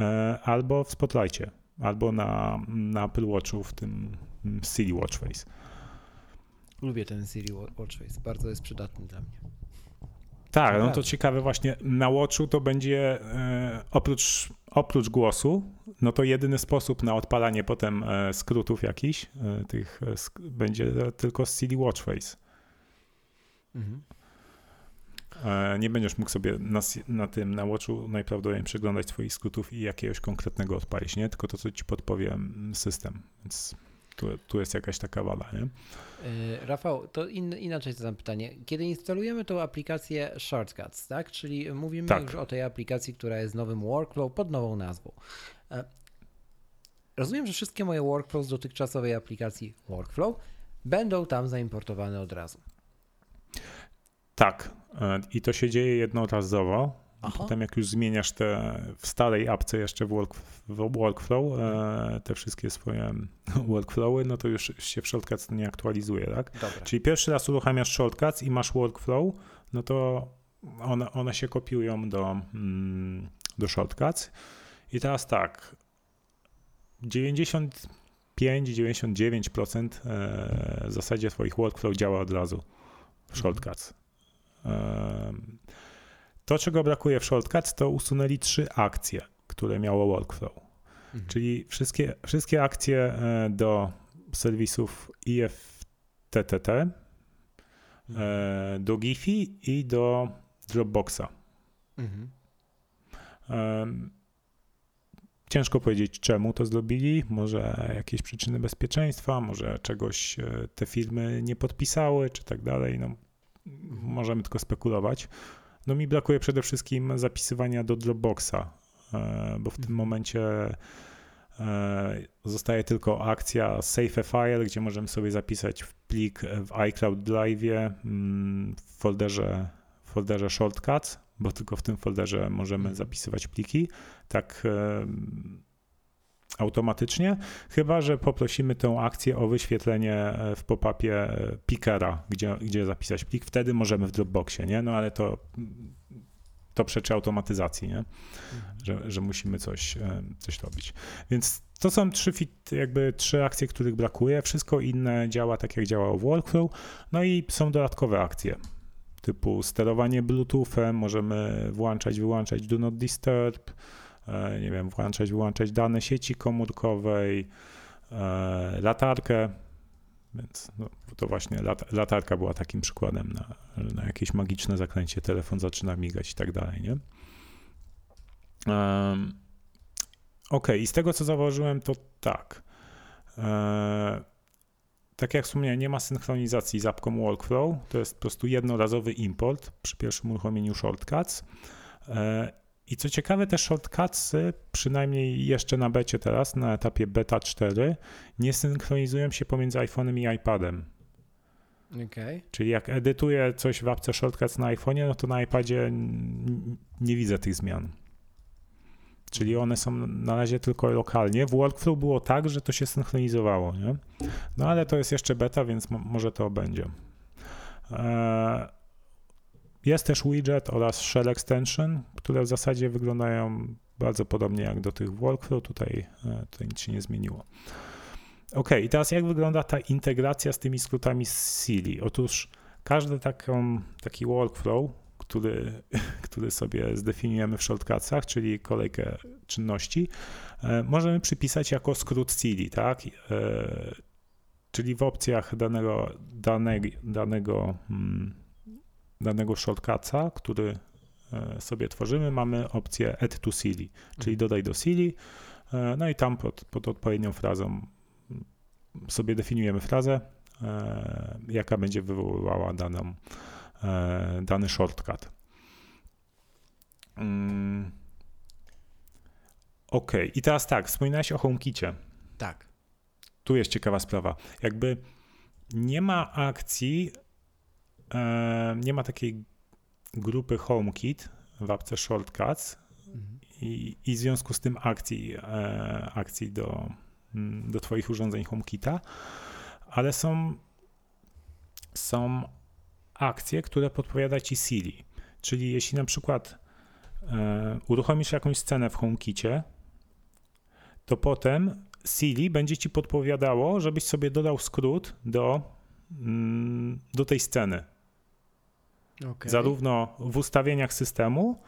e, albo w Spotlightie, albo na, na Apple Watchu w tym Siri Watchface. Lubię ten Siri Watchface, bardzo jest przydatny dla mnie. Tak, no to ciekawe właśnie, na Watchu to będzie e, oprócz, oprócz głosu, no to jedyny sposób na odpalanie potem e, skrótów jakichś, e, tych sk będzie tylko Siri Watchface. Mhm. Nie będziesz mógł sobie na, na, tym, na Watchu najprawdopodobniej przeglądać swoich skrótów i jakiegoś konkretnego odpalić, nie? Tylko to, co ci podpowie system, więc tu, tu jest jakaś taka wada, nie? E, Rafał, to in, inaczej zadam pytanie. Kiedy instalujemy tą aplikację Shortcuts, tak? Czyli mówimy tak. już o tej aplikacji, która jest nowym workflow pod nową nazwą. E, rozumiem, że wszystkie moje workflows z dotychczasowej aplikacji Workflow będą tam zaimportowane od razu. Tak. E, I to się dzieje jednorazowo. Aha. Potem jak już zmieniasz te w starej apce jeszcze w, work, w workflow, e, te wszystkie swoje workflowy, no to już się w shortcuts nie aktualizuje, tak? Dobra. Czyli pierwszy raz uruchamiasz shortcuts i masz workflow, no to one, one się kopiują do, mm, do shortcuts. I teraz tak, 95-99% e, w zasadzie twoich workflow działa od razu w shortcuts. To, czego brakuje w Shortcuts, to usunęli trzy akcje, które miało workflow. Mhm. Czyli wszystkie, wszystkie akcje e, do serwisów IFTTT, e, mhm. do Giphy i do Dropboxa. Mhm. Ciężko powiedzieć, czemu to zrobili. Może jakieś przyczyny bezpieczeństwa, może czegoś e, te firmy nie podpisały, czy tak dalej. No, możemy tylko spekulować. No mi brakuje przede wszystkim zapisywania do Dropboxa, e, bo w tym mhm. momencie e, zostaje tylko akcja Save a File, gdzie możemy sobie zapisać plik w iCloud Drive mm, w folderze, w folderze Shortcuts, bo tylko w tym folderze możemy mhm. zapisywać pliki. Tak e, automatycznie, chyba że poprosimy tę akcję o wyświetlenie e, w pop-upie e, pickera, gdzie, gdzie zapisać plik, wtedy możemy w Dropboxie, nie? No ale to, to przeczy automatyzacji, nie? Mhm. Że, że musimy coś, e, coś robić. Więc to są trzy, fit, jakby trzy akcje, których brakuje. Wszystko inne działa tak, jak działało w Workflow. No i są dodatkowe akcje typu sterowanie Bluetoothem, możemy włączać, wyłączać Do Not Disturb, nie wiem, włączać, wyłączać dane sieci komórkowej, e, latarkę, więc no, to właśnie lat, latarka była takim przykładem na, na jakieś magiczne zaklęcie, telefon zaczyna migać i tak dalej, nie? Ok, i z tego co zauważyłem, to tak. E, tak jak wspomniałem, nie ma synchronizacji z apką Workflow, to jest po prostu jednorazowy import przy pierwszym uruchomieniu shortcuts. E, i co ciekawe, te shortcutsy, przynajmniej jeszcze na becie teraz, na etapie beta 4, nie synchronizują się pomiędzy iPhone'em i iPadem. Okay. Czyli jak edytuję coś w apce Shortcuts na iPhone'ie, no to na iPadzie nie widzę tych zmian. Czyli one są na razie tylko lokalnie. W Workflow było tak, że to się synchronizowało, nie? No ale to jest jeszcze beta, więc może to będzie. Eee, jest też widget oraz shell extension, które w zasadzie wyglądają bardzo podobnie jak do tych workflow. Tutaj, e, tutaj nic się nie zmieniło. Ok, i teraz jak wygląda ta integracja z tymi skrótami z Sili? Otóż każdy taką, taki workflow, który, który sobie zdefiniujemy w shortcutsach, czyli kolejkę czynności, e, możemy przypisać jako skrót Sili, tak? E, czyli w opcjach danego, danego, danego hmm, danego shortcutsa, który e, sobie tworzymy, mamy opcję add to Sili, czyli mhm. dodaj do Sili, e, no i tam pod, pod odpowiednią frazą sobie definiujemy frazę, e, jaka będzie wywoływała daną, dany shortcut. Mm. OK, i teraz tak, wspominałeś o HomeKicie. Tak. Tu jest ciekawa sprawa. Jakby nie ma akcji nie ma takiej grupy HomeKit w apce Shortcuts mhm. i, i w związku z tym akcji, e, akcji do, mm, do Twoich urządzeń HomeKita, ale są, są akcje, które podpowiada Ci Siri. Czyli jeśli na przykład e, uruchomisz jakąś scenę w HomeKicie, to potem Siri będzie Ci podpowiadało, żebyś sobie dodał skrót do, mm, do tej sceny. Okay. Zarówno w ustawieniach systemu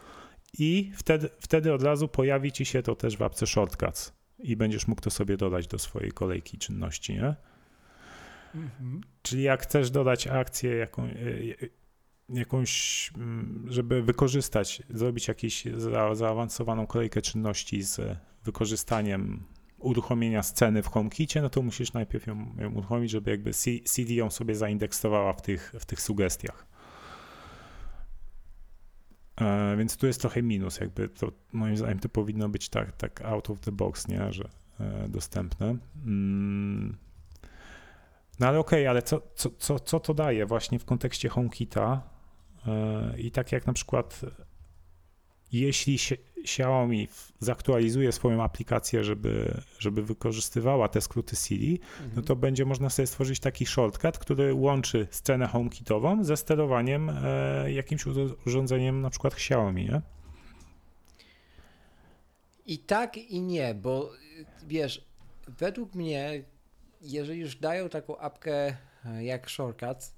i wtedy, wtedy od razu pojawi ci się to też w apce Shortcuts i będziesz mógł to sobie dodać do swojej kolejki czynności, nie? Mhm. Czyli jak chcesz dodać akcję jaką, e, e, jakąś, mm, żeby wykorzystać, zrobić jakąś za, zaawansowaną kolejkę czynności z wykorzystaniem uruchomienia sceny w HomeKicie, no to musisz najpierw ją, ją uruchomić, żeby jakby CD ją sobie zaindeksowała w tych, w tych sugestiach. E, więc tu jest trochę minus, jakby to moim zdaniem to powinno być tak, tak out of the box, nie, że e, dostępne. Mm. No ale okej, okay, ale co, co, co, co to daje właśnie w kontekście HomeKita? E, I tak jak na przykład jeśli się, Xiaomi zaktualizuje swoją aplikację, żeby, żeby wykorzystywała te skróty Siri, mhm. no to będzie można sobie stworzyć taki shortcut, który łączy scenę HomeKitową ze sterowaniem e, jakimś urządzeniem, na przykład Xiaomi, nie? I tak i nie, bo wiesz, według mnie, jeżeli już dają taką apkę e, jak Shortcuts,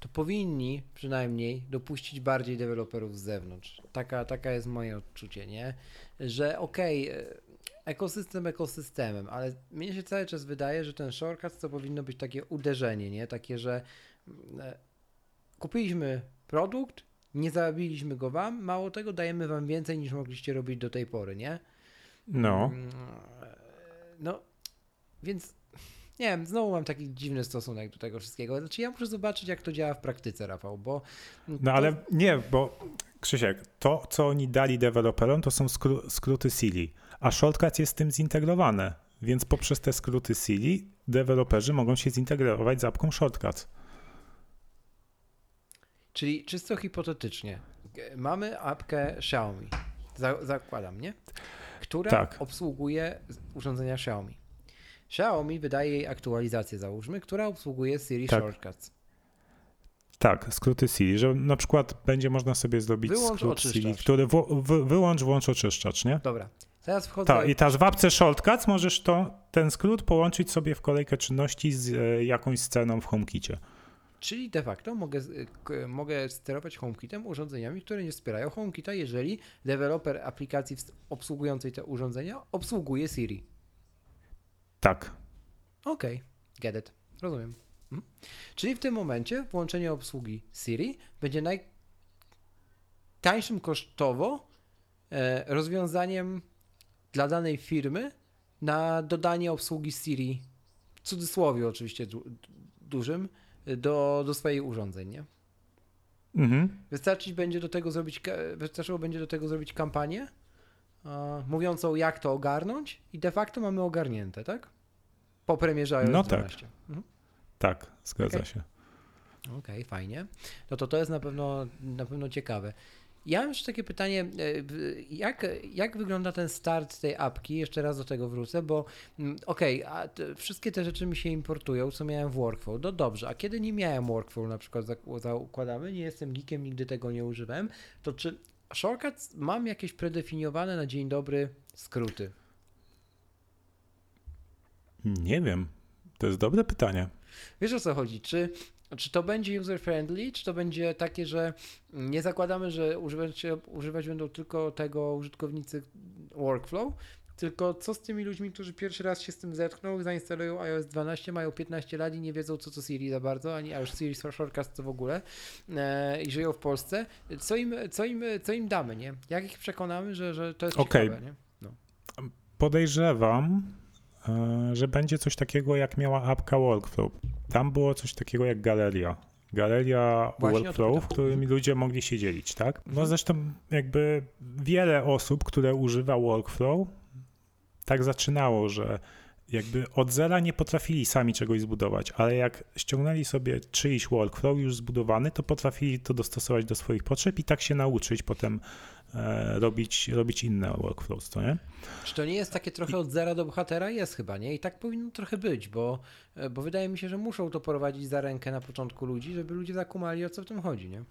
to powinni przynajmniej dopuścić bardziej deweloperów z zewnątrz. Taka, taka jest moje odczucie, nie? Że okej, okay, e, ekosystem ekosystemem, ale mnie się cały czas wydaje, że ten shortcut to powinno być takie uderzenie, nie? Takie, że mm, e, kupiliśmy produkt, nie zabiliśmy go wam, mało tego, dajemy wam więcej niż mogliście robić do tej pory, nie? No. Mm, e, no, więc nie wiem, znowu mam taki dziwny stosunek do tego wszystkiego. Znaczy ja muszę zobaczyć, jak to działa w praktyce, Rafał, bo... No to... ale nie, bo Krzysiek, to co oni dali deweloperom, to są skró skróty Siri, a Shortcut jest z tym zintegrowane, więc poprzez te skróty Siri deweloperzy mogą się zintegrować z apką Shortcut. Czyli czysto hipotetycznie, mamy apkę Xiaomi, zakładam, nie? Która tak. obsługuje urządzenia Xiaomi. Xiaomi wydaje jej aktualizację, załóżmy, która obsługuje Siri tak. Shortcuts. Tak, skróty Siri, że na przykład będzie można sobie zrobić wyłącz skrót oczyszczacz. Siri, który wyłącz, włącz oczyszczacz, nie? Dobra. Teraz wchodzę... Tak, i też w apce Shortcuts możesz to, ten skrót połączyć sobie w kolejkę czynności z e, jakąś sceną w HomeKicie. Czyli de facto mogę, mogę sterować HomeKitem urządzeniami, które nie wspierają HomeKita, jeżeli deweloper aplikacji obsługującej te urządzenia obsługuje Siri. Tak. Okej, okay. get it. Rozumiem. Mhm. Czyli w tym momencie włączenie obsługi Siri będzie najtańszym kosztowo e, rozwiązaniem dla danej firmy na dodanie obsługi Siri, w cudzysłowie oczywiście du dużym, do, do swoich urządzeń, nie? Mhm. Wystarczyć będzie do tego zrobić, wystarczyło będzie do tego zrobić kampanię mówiącą jak to ogarnąć i de facto mamy ogarnięte, tak? Po premierze iOS no 12. Tak, mhm. tak zgadza okay. się. Okej, okay, fajnie. No to to jest na pewno, na pewno ciekawe. Ja mam jeszcze takie pytanie, e, jak, jak wygląda ten start tej apki? Jeszcze raz do tego wrócę, bo mm, okej, okay, wszystkie te rzeczy mi się importują, co miałem w workflow. No dobrze, a kiedy nie miałem workflow, na przykład zakładamy, nie jestem geekiem, nigdy tego nie używałem, to czy shortcuts mam jakieś predefiniowane na dzień dobry skróty? Nie wiem. To jest dobre pytanie. Wiesz o co chodzi? Czy, czy to będzie user-friendly, czy to będzie takie, że nie zakładamy, że używać, używać będą tylko tego użytkownicy workflow, tylko co z tymi ludźmi, którzy pierwszy raz się z tym zetkną, zainstalują iOS 12, mają 15 lat i nie wiedzą, co to Siri za bardzo, ani a już Siri Shortcast to w ogóle e, i żyją w Polsce. Co im, co, im, co im damy, nie? Jak ich przekonamy, że, że to jest okay. ciekawe, nie? No. Podejrzewam, E, że będzie coś takiego, jak miała apka Workflow. Tam było coś takiego jak galeria. Galeria Właśnie workflow, w którym ludzie mogli się dzielić, tak? No mhm. zresztą jakby wiele osób, które używa workflow, tak zaczynało, że jakby od zera nie potrafili sami czegoś zbudować, ale jak ściągnęli sobie czyjś workflow już zbudowany, to potrafili to dostosować do swoich potrzeb i tak się nauczyć potem e, robić, robić inne workflows, to nie? Czy to nie jest takie trochę od zera do bohatera? Jest chyba, nie? I tak powinno trochę być, bo, e, bo wydaje mi się, że muszą to prowadzić za rękę na początku ludzi, żeby ludzie zakumali o co w tym chodzi, nie?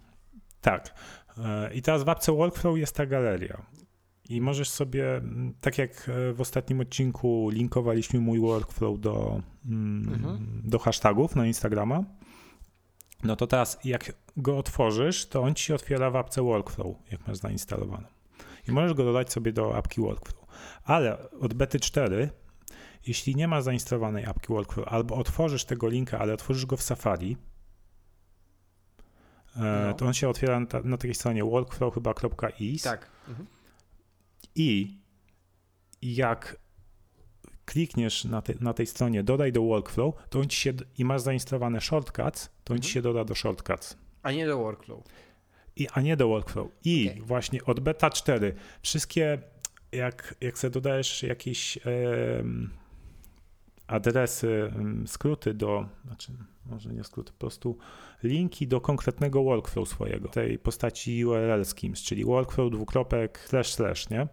Tak. E, I teraz w apce Workflow jest ta galeria. I możesz sobie, mm, tak jak e, w ostatnim odcinku linkowaliśmy mój workflow do, mm, mhm. do hashtagów na Instagrama, no to teraz jak go otworzysz, to on ci się otwiera w apce workflow, jak masz zainstalowaną. I możesz go dodać sobie do apki workflow. Ale od bety 4, jeśli nie ma zainstalowanej apki workflow, albo otworzysz tego linka, ale otworzysz go w Safari, e, no. to on się otwiera na, na takiej stronie workflow chyba.is. Tak. Mhm i jak klikniesz na, te, na tej stronie dodaj do workflow, to on ci się, i masz zainstalowane shortcuts, to on ci mhm. się doda do shortcuts. A nie do workflow. I, a nie do workflow. I okay. właśnie od beta 4 wszystkie, jak, jak sobie dodajesz jakieś adresy, skróty do, znaczy może nie skróty, po prostu linki do konkretnego workflow swojego, tej postaci URL schemes, czyli workflow dwukropek slash slash, nie?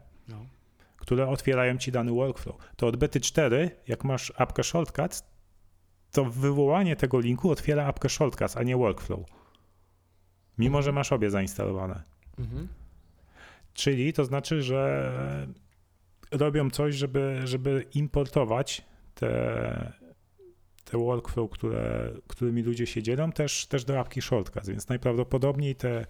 Które otwierają ci dany workflow. To od bety 4, jak masz apkę shortcuts, to wywołanie tego linku otwiera apkę shortcuts, a nie workflow. Mimo, że masz obie zainstalowane. Mhm. Czyli to znaczy, że robią coś, żeby, żeby importować te, te workflow, które, którymi ludzie się dzielą, też, też do apki Shortcuts, więc najprawdopodobniej te,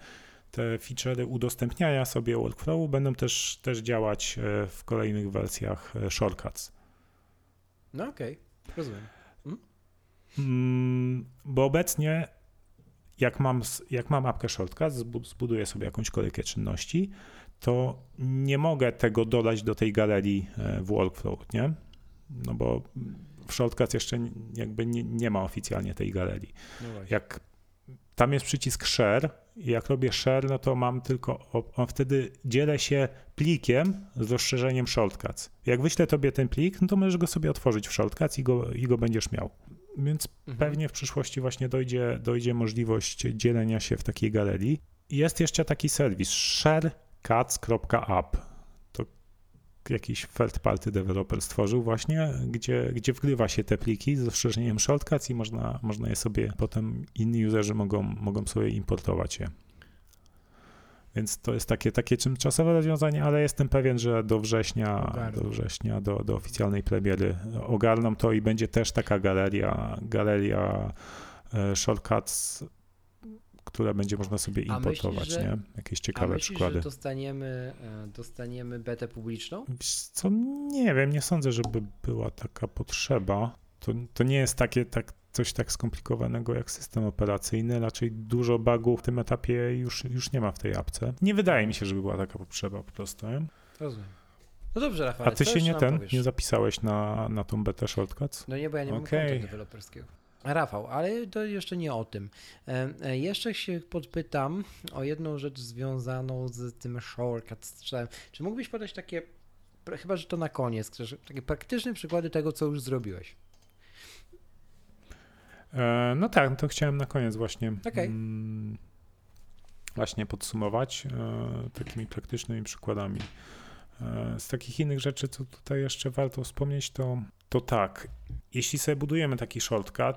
te feature'y udostępniania sobie workflowu będą też, też działać e, w kolejnych wersjach e, Shortcuts. No okej, okay. rozumiem. Hmm? Mm, bo obecnie jak mam, jak mam apkę Shortcuts, zbuduję sobie jakąś kolejkę czynności, to nie mogę tego dodać do tej galerii e, w workflow, nie? No bo w Shortcuts jeszcze jakby nie, nie ma oficjalnie tej galerii. No jak tam jest przycisk share jak robię share, no to mam tylko, on wtedy dzielę się plikiem z rozszerzeniem Shortcuts. Jak wyślę tobie ten plik, no to możesz go sobie otworzyć w Shortcuts i go, i go będziesz miał. Więc mhm. pewnie w przyszłości właśnie dojdzie, dojdzie możliwość dzielenia się w takiej galerii. Jest jeszcze taki serwis sharecuts.app jakiś third party developer stworzył właśnie, gdzie, gdzie wgrywa się te pliki z rozszerzeniem shortcuts i można, można je sobie, potem inni userzy mogą, mogą sobie importować je. Więc to jest takie, takie tymczasowe rozwiązanie, ale jestem pewien, że do września, do września, do, do oficjalnej premiery ogarną to i będzie też taka galeria, galeria e, shortcuts które będzie można sobie importować, myślisz, że, nie? Jakieś ciekawe a myślisz, przykłady. Że dostaniemy, e, dostaniemy betę publiczną? Co, nie wiem, nie sądzę, żeby była taka potrzeba. To, to nie jest takie, tak, coś tak skomplikowanego jak system operacyjny, raczej dużo bugów w tym etapie już, już nie ma w tej apce. Nie wydaje mi się, żeby była taka potrzeba po prostu. Rozumiem. No dobrze, Rafał. A ty się nie ten, powiesz? nie zapisałeś na, na tą betę shortcuts? No nie, bo ja nie okay. mam konta deweloperskiego. Rafał, ale to jeszcze nie o tym. E, jeszcze się podpytam o jedną rzecz związaną z tym shortcut Czy mógłbyś podać takie, chyba że to na koniec, takie praktyczne przykłady tego, co już zrobiłeś? E, no tak, to chciałem na koniec właśnie. Okay. Mm, właśnie podsumować e, takimi praktycznymi przykładami. Z takich innych rzeczy, co tutaj jeszcze warto wspomnieć, to, to tak, jeśli sobie budujemy taki shortcut,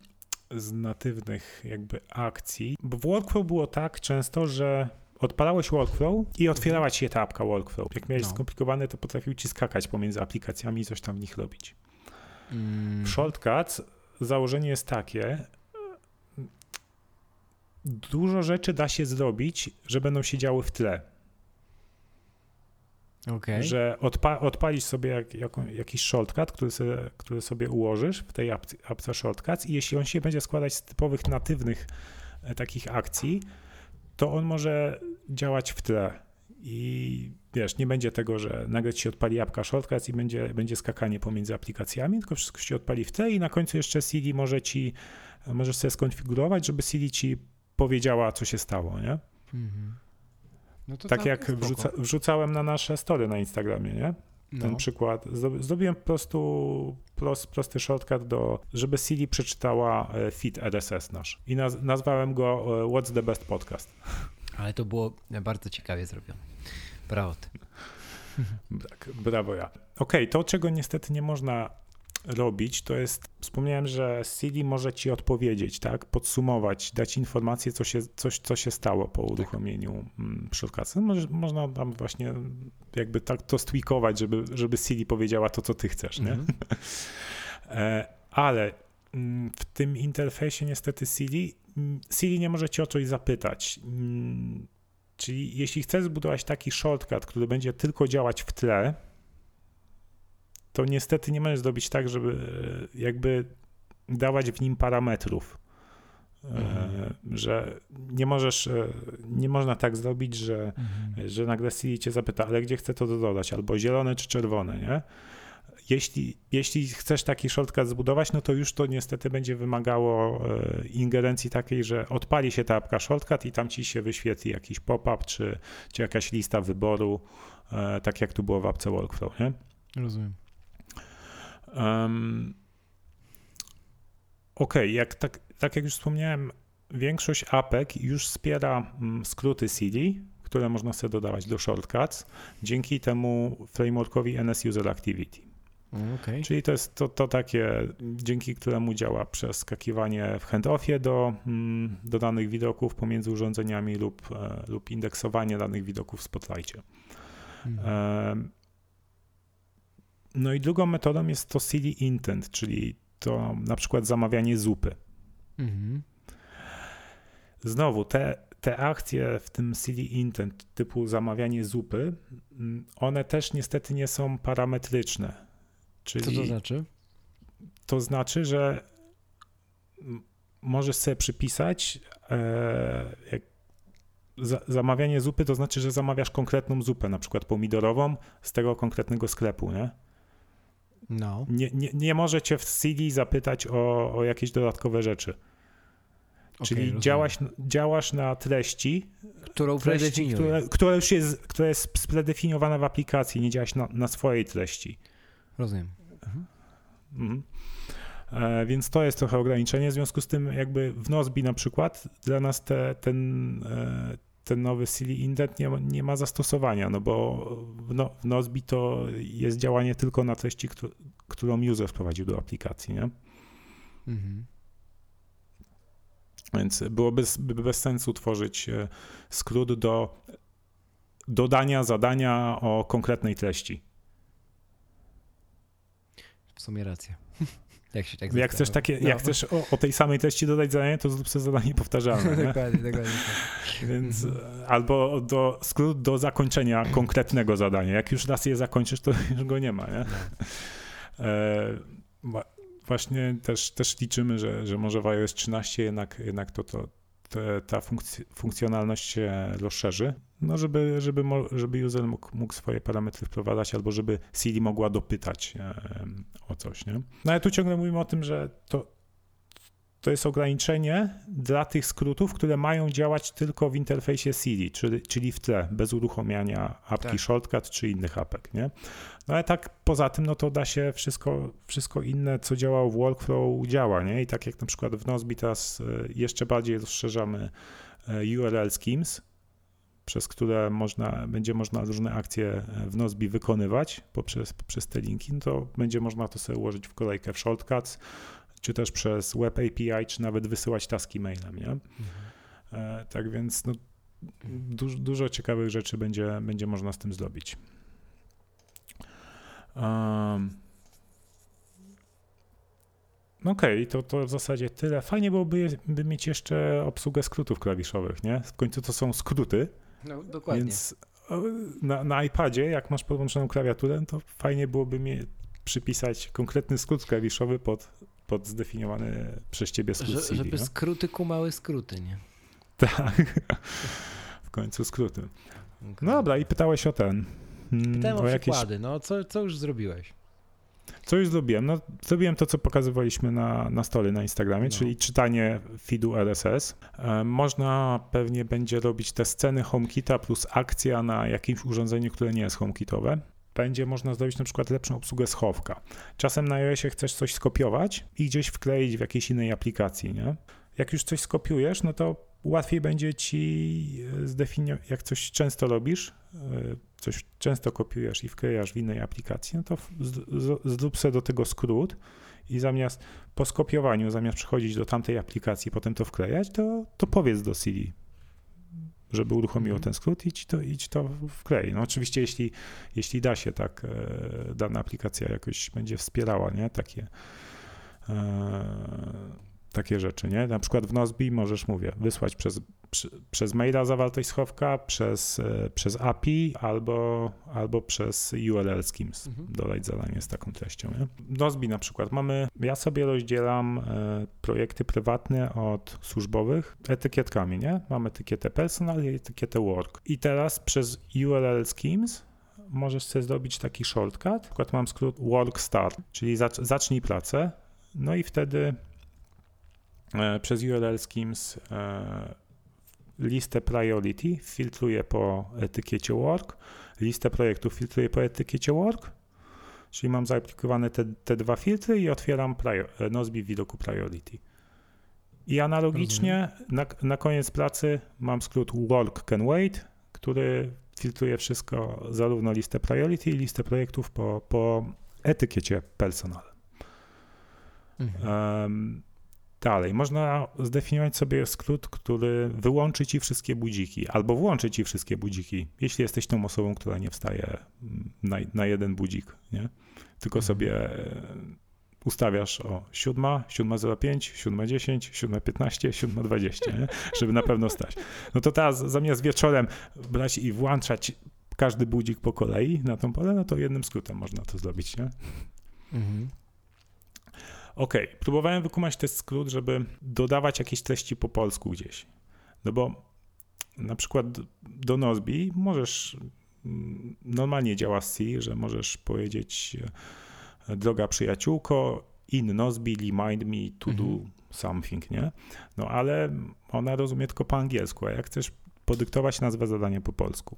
z natywnych jakby akcji, bo w workflow było tak często, że odpalałeś workflow i otwierała ci się ta apka workflow. Jak miałeś no. skomplikowane, to potrafił ci skakać pomiędzy aplikacjami i coś tam w nich robić. Mm. W Shortcuts założenie jest takie, dużo rzeczy da się zrobić, że będą się działy w tle. Okay. Że odpa odpalisz sobie jak, jak, jakiś shortcut, który sobie, który sobie ułożysz w tej apce, apce shortcuts i jeśli on się będzie składać z typowych natywnych e, takich akcji, to on może działać w tle. I wiesz, nie będzie tego, że nagle ci się odpali apka shortcuts i będzie, będzie skakanie pomiędzy aplikacjami, tylko wszystko się odpali w tle i na końcu jeszcze Siri może ci, możesz sobie skonfigurować, żeby Siri ci powiedziała, co się stało, nie? Mhm. No tak jak wrzuca, wrzucałem na nasze story na Instagramie, nie? Ten no. przykład. Zrobiłem po prostu prost, prosty shortcut do, żeby Siri przeczytała e, feed RSS nasz. I naz, nazwałem go e, What's the best podcast. Ale to było bardzo ciekawie zrobione. Brawo ty. Tak, brawo ja. Okej, okay, to czego niestety nie można robić, to jest, wspomniałem, że Siri może ci odpowiedzieć, tak, podsumować, dać informację, co się, coś, co się stało po tak. uruchomieniu tak. Można tam właśnie jakby tak to stwikować, żeby, żeby Siri powiedziała to, co ty chcesz, nie? Mhm. E, ale mm, w tym interfejsie niestety Siri, mm, Siri nie może ci o coś zapytać. Czyli jeśli chcesz zbudować taki shortcut, który będzie tylko działać w tle, to niestety nie możesz zrobić tak, żeby e, jakby dawać w nim parametrów. E, mhm. Że nie możesz, e, nie można tak zrobić, że, mhm. że nagle Siri cię zapyta, ale gdzie chcę to dodać, albo zielone czy czerwone, nie? Jeśli, jeśli chcesz taki shortcut zbudować, no to już to niestety będzie wymagało ingerencji takiej, że odpali się ta apka shortcut i tam ci się wyświetli jakiś pop-up, czy, czy jakaś lista wyboru, tak jak tu było w apce Workflow, nie? Rozumiem. Um, okay, jak tak, tak jak już wspomniałem, większość APEK już wspiera mm, skróty CD, które można sobie dodawać do shortcuts dzięki temu frameworkowi NS User Activity. Okay. Czyli to jest to, to takie, dzięki któremu działa przeskakiwanie w handoffie do, mm, do danych widoków pomiędzy urządzeniami lub, e, lub indeksowanie danych widoków w Spotlightie. Mhm. No i drugą metodą jest to CD intent, czyli to na przykład zamawianie zupy. Mhm. Znowu, te, te akcje w tym CD intent typu zamawianie zupy, mm, one też niestety nie są parametryczne. Czyli Co to znaczy? To znaczy, że możesz sobie przypisać e, za, zamawianie zupy, to znaczy, że zamawiasz konkretną zupę, na przykład pomidorową z tego konkretnego sklepu, nie? No. Nie, nie, nie możecie w CD zapytać o, o jakieś dodatkowe rzeczy. Okay, Czyli działasz, działasz na treści, którą treści, która, która, już jest, która jest spredefiniowana w aplikacji, nie działasz na, na swojej treści. Rozumiem. Mhm. Mhm. E, więc to jest trochę ograniczenie. W związku z tym, jakby w Nozbi na przykład, dla nas te, ten, e, ten nowy Silly Indent nie ma, nie ma zastosowania, no bo w, no, w Nozbi to jest działanie tylko na treści, któ którą user wprowadził do aplikacji, nie? Mhm. Więc byłoby bez, bez sensu tworzyć e, skrót do dodania zadania o konkretnej treści. W sumie racja. Jak, się tak jak chcesz, takie, no. jak chcesz o, o, tej samej treści dodać zadanie, to zrób sobie zadanie powtarzalne. dokładnie, dokładnie. Tak. Więc mhm. albo do, skrót do zakończenia konkretnego zadania. Jak już raz je zakończysz, to już go nie ma. Nie? No. E, właśnie też, też liczymy, że, że może w iOS 13 jednak, jednak to, to, te, ta funkc funkcjonalność się rozszerzy, no żeby, żeby, żeby user mógł, mógł swoje parametry wprowadzać, albo żeby Siri mogła dopytać o coś. Nie? No ale tu ciągle mówimy o tym, że to, to jest ograniczenie dla tych skrótów, które mają działać tylko w interfejsie Siri, czyli, czyli w tle, bez uruchomienia apki tak. Shortcut czy innych apek, nie? No ale tak poza tym, no to da się wszystko, wszystko inne, co działało w workflow, działa, nie? I tak jak na przykład w Nozbi teraz e, jeszcze bardziej rozszerzamy e, URL schemes, przez które można, będzie można różne akcje e, w Nozbi wykonywać poprzez, poprzez te linki, no to będzie można to sobie ułożyć w kolejkę w shortcuts, czy też przez web API, czy nawet wysyłać taski mailem, nie? Mhm. Tak więc no, dużo, dużo ciekawych rzeczy będzie, będzie można z tym zrobić. Um, Okej, okay, to, to w zasadzie tyle. Fajnie byłoby by mieć jeszcze obsługę skrótów klawiszowych, nie? W końcu to są skróty. No, dokładnie. Więc na, na iPadzie, jak masz podłączoną klawiaturę, to fajnie byłoby mi przypisać konkretny skrót klawiszowy pod, pod zdefiniowany przez ciebie skrót Że, CD, Żeby no? skróty kumały skróty, nie? Tak. w końcu skróty. No dobra, i pytałeś o ten. Mm, Pytałem o, o przykłady, jakieś... no co, co już zrobiłeś? Co już zrobiłem? No, zrobiłem to, co pokazywaliśmy na, na stole na Instagramie, no. czyli czytanie feedu RSS. E, można pewnie będzie robić te sceny HomeKita plus akcja na jakimś urządzeniu, które nie jest HomeKitowe będzie można zrobić na przykład lepszą obsługę schowka. Czasem na iOSie chcesz coś skopiować i gdzieś wkleić w jakiejś innej aplikacji, nie? Jak już coś skopiujesz, no to łatwiej będzie ci e, zdefiniować, jak coś często robisz, e, coś często kopiujesz i wklejasz w innej aplikacji, no to zrób sobie do tego skrót i zamiast po skopiowaniu, zamiast przychodzić do tamtej aplikacji, potem to wklejać, to, to powiedz do CD, żeby uruchomiło ten skrót i ci to, i ci to wklei. No oczywiście, jeśli, jeśli da się tak, e, dana aplikacja jakoś będzie wspierała, nie, takie takie rzeczy, nie? Na przykład w Nozbi możesz, mówię, wysłać przez, przy, przez maila zawartość schowka, przez, e, przez API albo, albo przez URL schemes mhm. dodać zadanie z taką treścią, nie? W Nozbi na przykład mamy, ja sobie rozdzielam e, projekty prywatne od służbowych etykietkami, nie? Mamy etykietę personal i etykietę work. I teraz przez URL schemes możesz sobie zrobić taki shortcut. Na przykład mam skrót work start, czyli zacznij pracę, no i wtedy przez URL Schemes e, listę priority filtruję po etykiecie work, listę projektów filtruję po etykiecie work, czyli mam zaaplikowane te, te dwa filtry i otwieram prior, e, Nozbi w widoku priority. I analogicznie na, na koniec pracy mam skrót work can wait, który filtruje wszystko, zarówno listę priority, listę projektów po, po etykiecie personal. Mhm. Um, dalej, można zdefiniować sobie skrót, który wyłączy ci wszystkie budziki, albo włączy ci wszystkie budziki, jeśli jesteś tą osobą, która nie wstaje na, na jeden budzik, nie? tylko mhm. sobie ustawiasz o 7, 7.05, 7.10, 7.15, 7.20, żeby na pewno stać. No to teraz zamiast wieczorem brać i włączać każdy budzik po kolei na tą pole, no to jednym skrótem można to zrobić, nie? Mhm. OK, próbowałem wykumać ten skrót, żeby dodawać jakieś treści po polsku gdzieś. No bo na przykład do Nozbi możesz, mm, normalnie działa C, że możesz powiedzieć droga przyjaciółko, in Nozbi remind me to do mhm. something, nie? No ale ona rozumie tylko po angielsku, a jak chcesz podyktować nazwę zadania po polsku,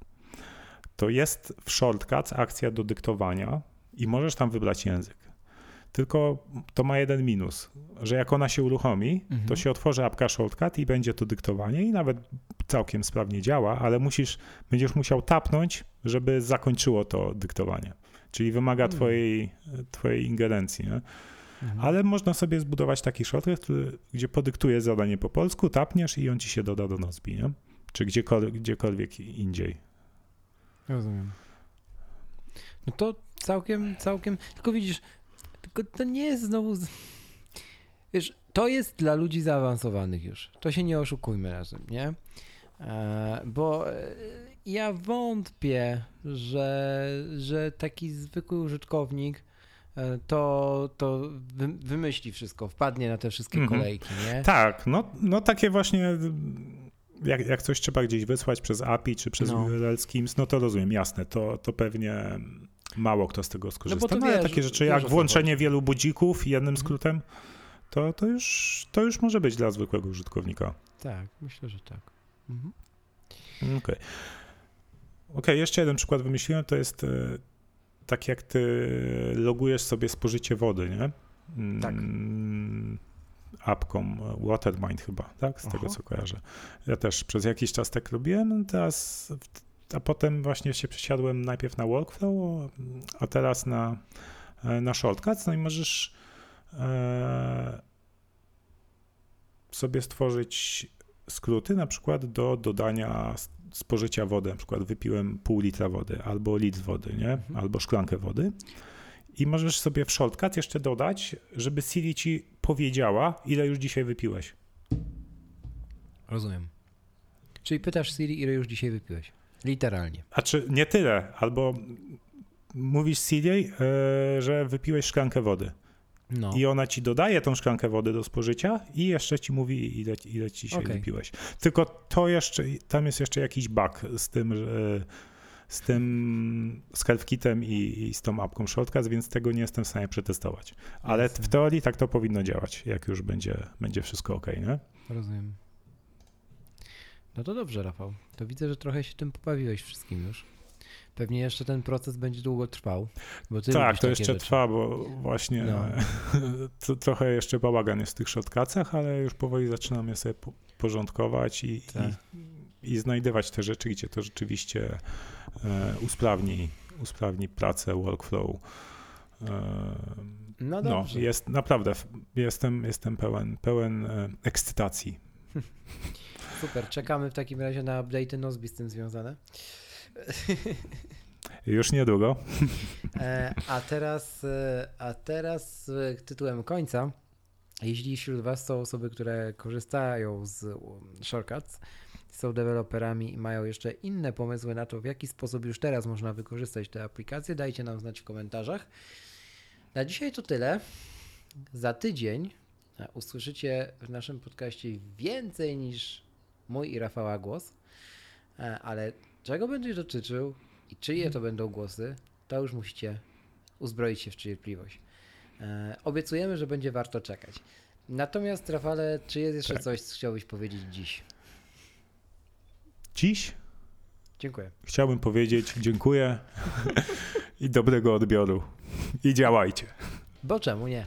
to jest w shortcuts akcja do dyktowania i możesz tam wybrać język. Tylko to ma jeden minus, że jak ona się uruchomi, mhm. to się otworzy apka shortcut i będzie to dyktowanie i nawet całkiem sprawnie działa, ale musisz, będziesz musiał tapnąć, żeby zakończyło to dyktowanie. Czyli wymaga hmm. twojej, twojej ingerencji. Nie? Mhm. Ale można sobie zbudować taki shortcut, gdzie podyktujesz zadanie po polsku, tapniesz i on ci się doda do Nozbi, nie? czy gdziekolwiek, gdziekolwiek indziej. Rozumiem. No to całkiem, całkiem, tylko widzisz, tylko to nie jest znowu, wiesz, to jest dla ludzi zaawansowanych już, to się nie oszukujmy razem, nie? E, bo e, ja wątpię, że, że taki zwykły użytkownik e, to, to wymyśli wszystko, wpadnie na te wszystkie mhm. kolejki, nie? Tak, no, no takie właśnie jak, jak coś trzeba gdzieś wysłać przez API czy przez no. URL Schemes, no to rozumiem, jasne, to, to pewnie mało kto z tego skorzysta. No, bo no, ale takie rzeczy jak włączenie wielu budzików jednym mhm. skrótem, to, to, już, to już może być dla zwykłego użytkownika. Tak, myślę, że tak. Mhm. Okej. Okay. okay, jeszcze jeden przykład wymyśliłem, to jest e, tak jak ty logujesz sobie spożycie wody, nie? Tak. Mm, apką e, Watermind chyba, tak? Z Aha. tego co kojarzę. Ja też przez jakiś czas tak robiłem, teraz, a potem właśnie się przesiadłem najpierw na workflow, a teraz na, e, na shortcuts, no i możesz e, sobie stworzyć skróty na przykład do dodania spożycia wody, na przykład wypiłem pół litra wody, albo litr wody, nie? Mhm. albo szklankę wody. I możesz sobie w shortcut jeszcze dodać, żeby Siri ci powiedziała, ile już dzisiaj wypiłeś. Rozumiem. Czyli pytasz Siri, ile już dzisiaj wypiłeś. Literalnie. A czy nie tyle, albo mówisz Siri, yy, że wypiłeś szklankę wody. No. I ona ci dodaje tą szklankę wody do spożycia i jeszcze ci mówi, ile, ile ci się okay. wypiłeś. Tylko to jeszcze, tam jest jeszcze jakiś bug z tym, że z tym z HealthKitem i, i z tą apką Shortcuts, więc tego nie jestem w stanie przetestować. Ale w teorii tak to powinno działać, jak już będzie, będzie wszystko ok, nie? Rozumiem. No to dobrze, Rafał. To widzę, że trochę się tym pobawiłeś wszystkim już. Pewnie jeszcze ten proces będzie długo trwał. tak, to jeszcze rzeczy. trwa, bo właśnie no. to, trochę jeszcze bałagan jest w tych shortcutsach, ale już powoli zaczynam je sobie porządkować i, tak. i, i, znajdywać te rzeczy, gdzie to rzeczywiście e, usprawni, usprawni pracę, workflow. E, no, no jest naprawdę, jestem, jestem pełen, pełen e, ekscytacji. Super, czekamy w takim razie na update Nozbi z tym związane. Już niedługo. E, a teraz, e, a teraz tytułem końca. Jeśli wśród Was są osoby, które korzystają z um, shortcuts, są deweloperami i mają jeszcze inne pomysły na to, w jaki sposób już teraz można wykorzystać te aplikacje, dajcie nam znać w komentarzach. Na dzisiaj to tyle. Za tydzień e, usłyszycie w naszym podcaście więcej niż mój i Rafała głos, ale czego będzie dotyczył i czyje to będą głosy, to już musicie uzbroić się w cierpliwość. E, obiecujemy, że będzie warto czekać. Natomiast, Rafale, czy jest jeszcze tak. coś, co chciałbyś powiedzieć dziś? Dziś? Dziękuję. Chciałbym powiedzieć dziękuję i dobrego odbioru. I działajcie. Bo czemu nie?